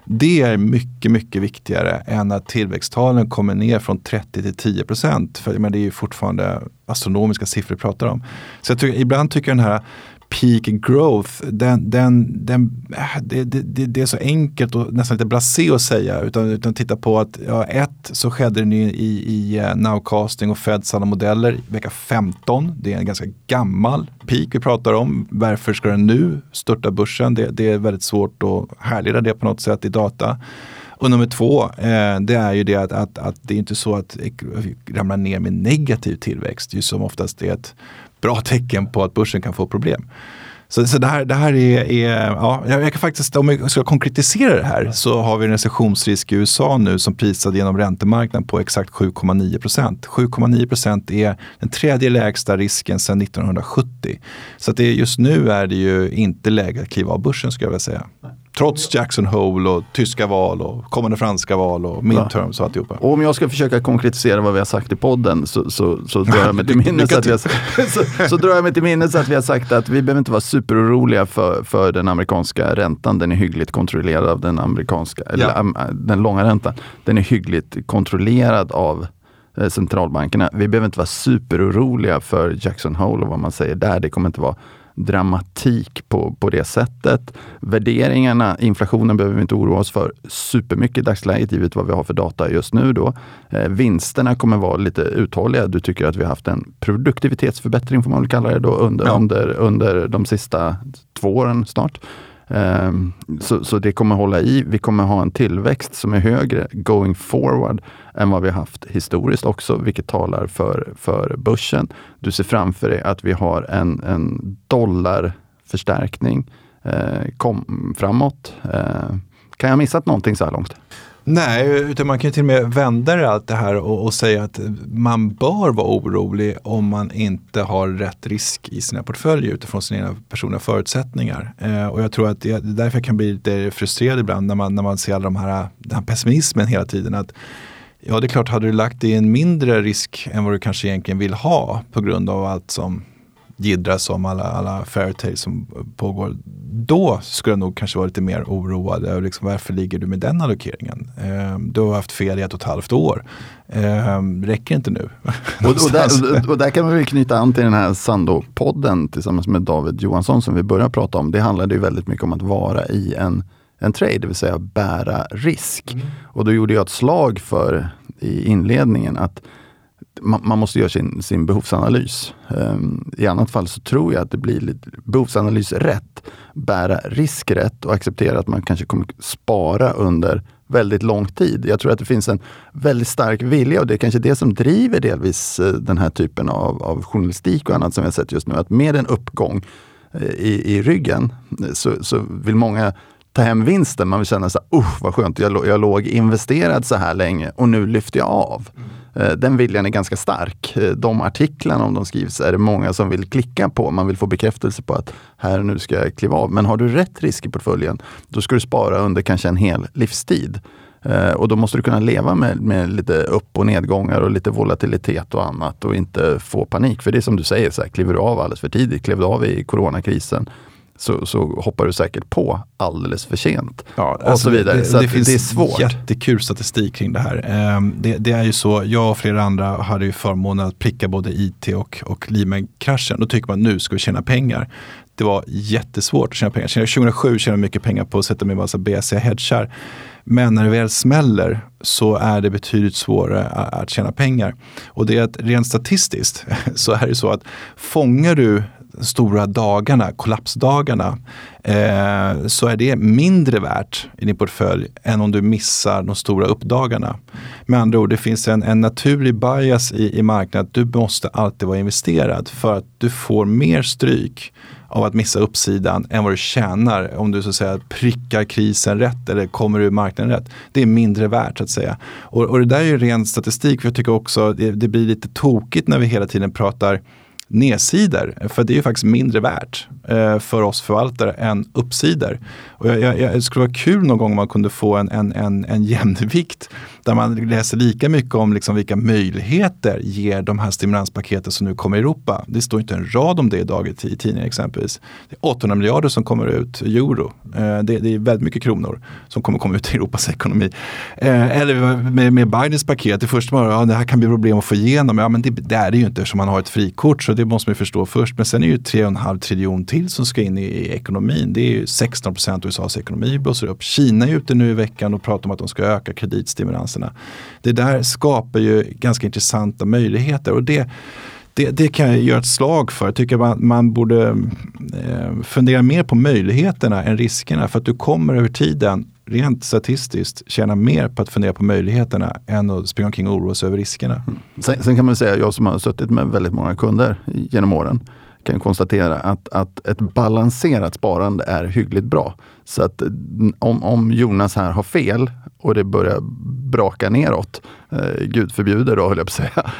Det är mycket, mycket viktigare än att tillväxttalen kommer ner från 30 till 10 procent. För men det är ju fortfarande astronomiska siffror vi pratar om. Så jag tycker, ibland tycker jag den här peak growth, den, den, den, äh, det, det, det, är så enkelt och nästan lite blasé att säga. Utan, utan titta på att ja, ett så skedde den i, i, i nowcasting och Feds alla modeller vecka 15. Det är en ganska gammal peak vi pratar om. Varför ska den nu störta börsen? Det, det är väldigt svårt att härleda det på något sätt i data. Och nummer två, eh, det är ju det att, att, att, det är inte så att vi ramlar ner med negativ tillväxt. Det är ju som oftast det ett bra tecken på att börsen kan få problem. Så, så det, här, det här är, är ja, jag kan faktiskt, om jag ska konkretisera det här så har vi en recessionsrisk i USA nu som prisad genom räntemarknaden på exakt 7,9 procent. 7,9 procent är den tredje lägsta risken sedan 1970. Så att det, just nu är det ju inte läge att kliva av börsen skulle jag vilja säga. Trots Jackson Hole och tyska val och kommande franska val och midterms och alltihopa. Och om jag ska försöka konkretisera vad vi har sagt i podden så, så, så drar jag mig till minnes att vi har, så, så drar jag mig till minnes att vi har sagt att vi behöver inte vara superoroliga för, för den amerikanska räntan. Den är hyggligt kontrollerad av den amerikanska, eller ja. den långa räntan. Den är hyggligt kontrollerad av eh, centralbankerna. Vi behöver inte vara superoroliga för Jackson Hole och vad man säger där. Det kommer inte vara dramatik på, på det sättet. Värderingarna, inflationen behöver vi inte oroa oss för supermycket i dagsläget givet vad vi har för data just nu. Då. Eh, vinsterna kommer vara lite uthålliga. Du tycker att vi har haft en produktivitetsförbättring får man väl kalla det då under, ja. under, under de sista två åren snart. Ehm, så, så det kommer hålla i. Vi kommer ha en tillväxt som är högre going forward än vad vi haft historiskt också, vilket talar för, för börsen. Du ser framför dig att vi har en, en dollarförstärkning eh, kom, framåt. Eh, kan jag ha missat någonting så här långt? Nej, utan man kan till och med vända allt det här och, och, säga att man bör vara orolig om man inte har rätt risk i sina portföljer utifrån sina egna personliga förutsättningar. Eh, och jag tror att det är därför jag kan bli lite frustrerad ibland när man, när man ser all de här, den här pessimismen hela tiden. Att, ja, det är klart, hade du lagt dig i en mindre risk än vad du kanske egentligen vill ha på grund av allt som jiddras om alla, alla fairytales som pågår. Då skulle jag nog kanske vara lite mer oroad över liksom, varför ligger du med den allokeringen? Eh, du har haft fel i ett och ett halvt år. Eh, räcker inte nu? och, och, där, och, där, kan vi knyta an till den här Sando-podden tillsammans med David Johansson som vi började prata om. Det handlade ju väldigt mycket om att vara i en en trade, det vill säga bära risk. Mm. Och då gjorde jag ett slag för i inledningen att man, man, måste göra sin, sin behovsanalys. Um, I annat fall så tror jag att det blir lite behovsanalys rätt, bära risk rätt och acceptera att man kanske kommer spara under väldigt lång tid. Jag tror att det finns en väldigt stark vilja och det är kanske det som driver delvis eh, den här typen av, av journalistik och annat som vi har sett just nu. Att med en uppgång eh, i, i ryggen eh, så, så vill många ta hem vinsten. Man vill känna så här, uh, vad skönt, jag, jag låg investerad så här länge och nu lyfter jag av. Eh, den viljan är ganska stark. Eh, de artiklarna, om de skrivs, är det många som vill klicka på. Man vill få bekräftelse på att här nu ska jag kliva av. Men har du rätt risk i portföljen, då ska du spara under kanske en hel livstid. Eh, och då måste du kunna leva med, med lite upp och nedgångar och lite volatilitet och annat och inte få panik. För det är som du säger, så här, kliver du av alldeles för tidigt, klev du av i coronakrisen, så, så hoppar du säkert på alldeles för sent. Ja, och alltså så vidare. Det, så det, finns det är svårt. jättekul statistik kring det här. Ehm, det, det, är ju så, jag och flera andra hade ju förmånen att pricka både IT och, och Lehman-kraschen. Då tycker man nu ska vi tjäna pengar. Det var jättesvårt att tjäna pengar. 2007 tjänade jag mycket pengar på att sätta mig i massa BC-hedgar. Men när det väl smäller så är det betydligt svårare att tjäna pengar. Och det är att rent statistiskt så är det så att fångar du stora dagarna, kollapsdagarna, eh, så är det mindre värt i din portfölj än om du missar de stora uppdagarna. Med andra ord, det finns en, en naturlig bias i, i marknaden att du måste alltid vara investerad för att du får mer stryk av att missa uppsidan än vad du tjänar om du så att säga prickar krisen rätt eller kommer ur marknaden rätt. Det är mindre värt så att säga. Och, och det där är ju ren statistik för jag tycker också det, det blir lite tokigt när vi hela tiden pratar nedsidor. För det är ju faktiskt mindre värt eh, för oss förvaltare än uppsidor. Och jag, jag, jag, det skulle vara kul någon gång om man kunde få en, en, en, en jämvikt där man läser lika mycket om liksom vilka möjligheter ger de här stimulanspaketen som nu kommer i Europa. Det står inte en rad om det idag i, tidningen exempelvis. Det är 800 miljarder som kommer ut, euro. Eh, det, det, är väldigt mycket kronor som kommer komma ut i Europas ekonomi. Eh, eller med, med Bidens paket, det första man ja, det här kan bli problem att få igenom. Ja, men det, det är det ju inte eftersom man har ett frikort så det måste man förstå först. Men sen är det ju 3,5 triljon till som ska in i, i ekonomin. Det är ju 16 procent av USAs ekonomi blåser upp. Kina är ute nu i veckan och pratar om att de ska öka kreditstimulanserna. Det där skapar ju ganska intressanta möjligheter och det det, det, kan jag göra ett slag för. Jag tycker man, man borde eh, fundera mer på möjligheterna än riskerna. För att du kommer över tiden, rent statistiskt, tjäna mer på att fundera på möjligheterna än att springa omkring och oroa sig över riskerna. Mm. Sen, sen, kan man säga, jag som har suttit med väldigt många kunder genom åren, kan konstatera att, att ett balanserat sparande är hyggligt bra. Så att om, om Jonas här har fel och det börjar brakar neråt, eh, gud förbjuder då höll jag på att säga,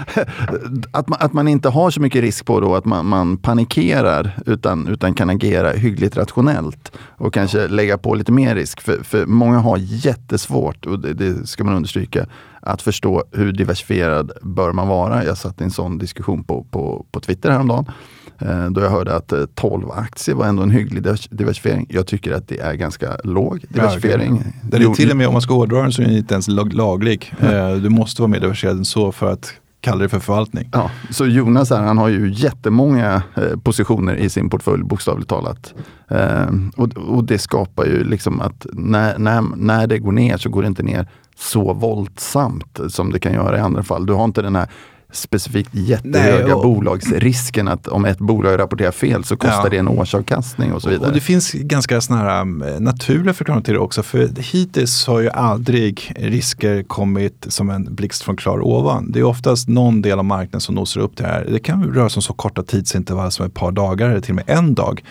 att, man, att man inte har så mycket risk på då att man, man panikerar utan, utan kan agera hyggligt rationellt och kanske lägga på lite mer risk. För, för många har jättesvårt, och det, det ska man understryka, att förstå hur diversifierad bör man vara. Jag satt i en sån diskussion på, på, på Twitter häromdagen Eh, då jag hörde att 12 eh, aktier var ändå en hygglig diversifiering. Jag tycker att det är ganska låg diversifiering. Ja, den är till och med, om man ska hårdra den, så är den inte ens laglig. Mm. Du måste vara mer diversifierad än så för att kalla det för förvaltning. Ja, så Jonas här, han har ju jättemånga eh, positioner i sin portfölj bokstavligt talat. Eh, och, och, det skapar ju liksom att när, när, när det går ner så går det inte ner så våldsamt som det kan göra i andra fall. Du har inte den här specifikt jättehöga Nej, och, bolagsrisken att om ett bolag rapporterar fel så kostar ja. det en årsavkastning och så vidare. Och det finns ganska såna um, naturliga förklaringar till det också. För hittills har ju aldrig risker kommit som en blixt från klar ovan. Det är oftast någon del av marknaden som nosar upp det här. Det kan röra sig om så korta tidsintervall som ett par dagar eller till och med en dag.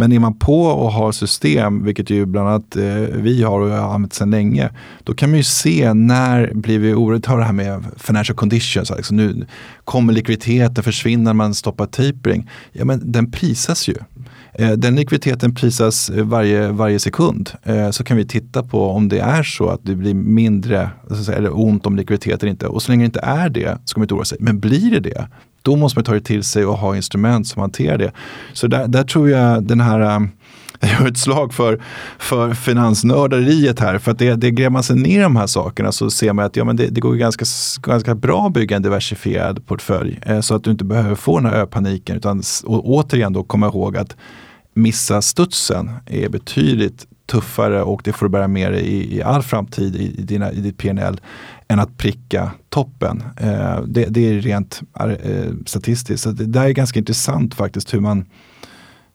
Men är man på och har system, vilket ju bland annat eh, vi har och har använt sedan länge, då kan man ju se när blir vi oroliga. Ta det här med financial conditions, alltså nu kommer likviditeten, försvinna när man stoppar tapering. Ja men den prisas ju. Eh, den likviditeten prisas eh, varje, varje sekund. Eh, så kan vi titta på om det är så att det blir mindre, eller ont om likviditeten inte. Och så länge det inte är det så kommer man inte oroa sig. Men blir det det, då måste man ta det till sig och ha instrument som hanterar det. Så där, där tror jag den här ähm, jag gör ett slag för, för finansnörderiet här. För att det, det gräver man sig ner i de här sakerna så ser man att ja, men det, det går ganska, ganska bra att bygga en diversifierad portfölj. Eh, så att du inte behöver få den här öpaniken. Utan och återigen då komma ihåg att missa studsen är betydligt tuffare och det får du bära med dig i, i all framtid i, i, dina, i ditt PNL än att pricka toppen. Eh, det, det, är rent eh, statistiskt. Så det där är ganska intressant faktiskt hur man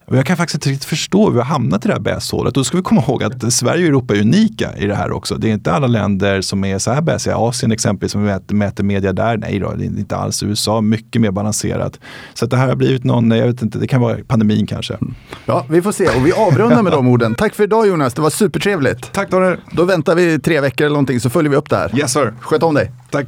och jag kan faktiskt inte riktigt förstå hur vi har hamnat i det här bäshålet. Då ska vi komma ihåg att Sverige och Europa är unika i det här också. Det är inte alla länder som är så här bäsiga. Asien exempelvis, som vi mäter, mäter media där, nej då, det är inte alls. USA mycket mer balanserat. Så att det här har blivit någon, jag vet inte, det kan vara pandemin kanske. Ja, vi får se och vi avrundar med de orden. Tack för idag Jonas, det var supertrevligt. Tack Daniel. Då väntar vi tre veckor eller någonting så följer vi upp det här. Yes sir. Sköt om dig. Tack.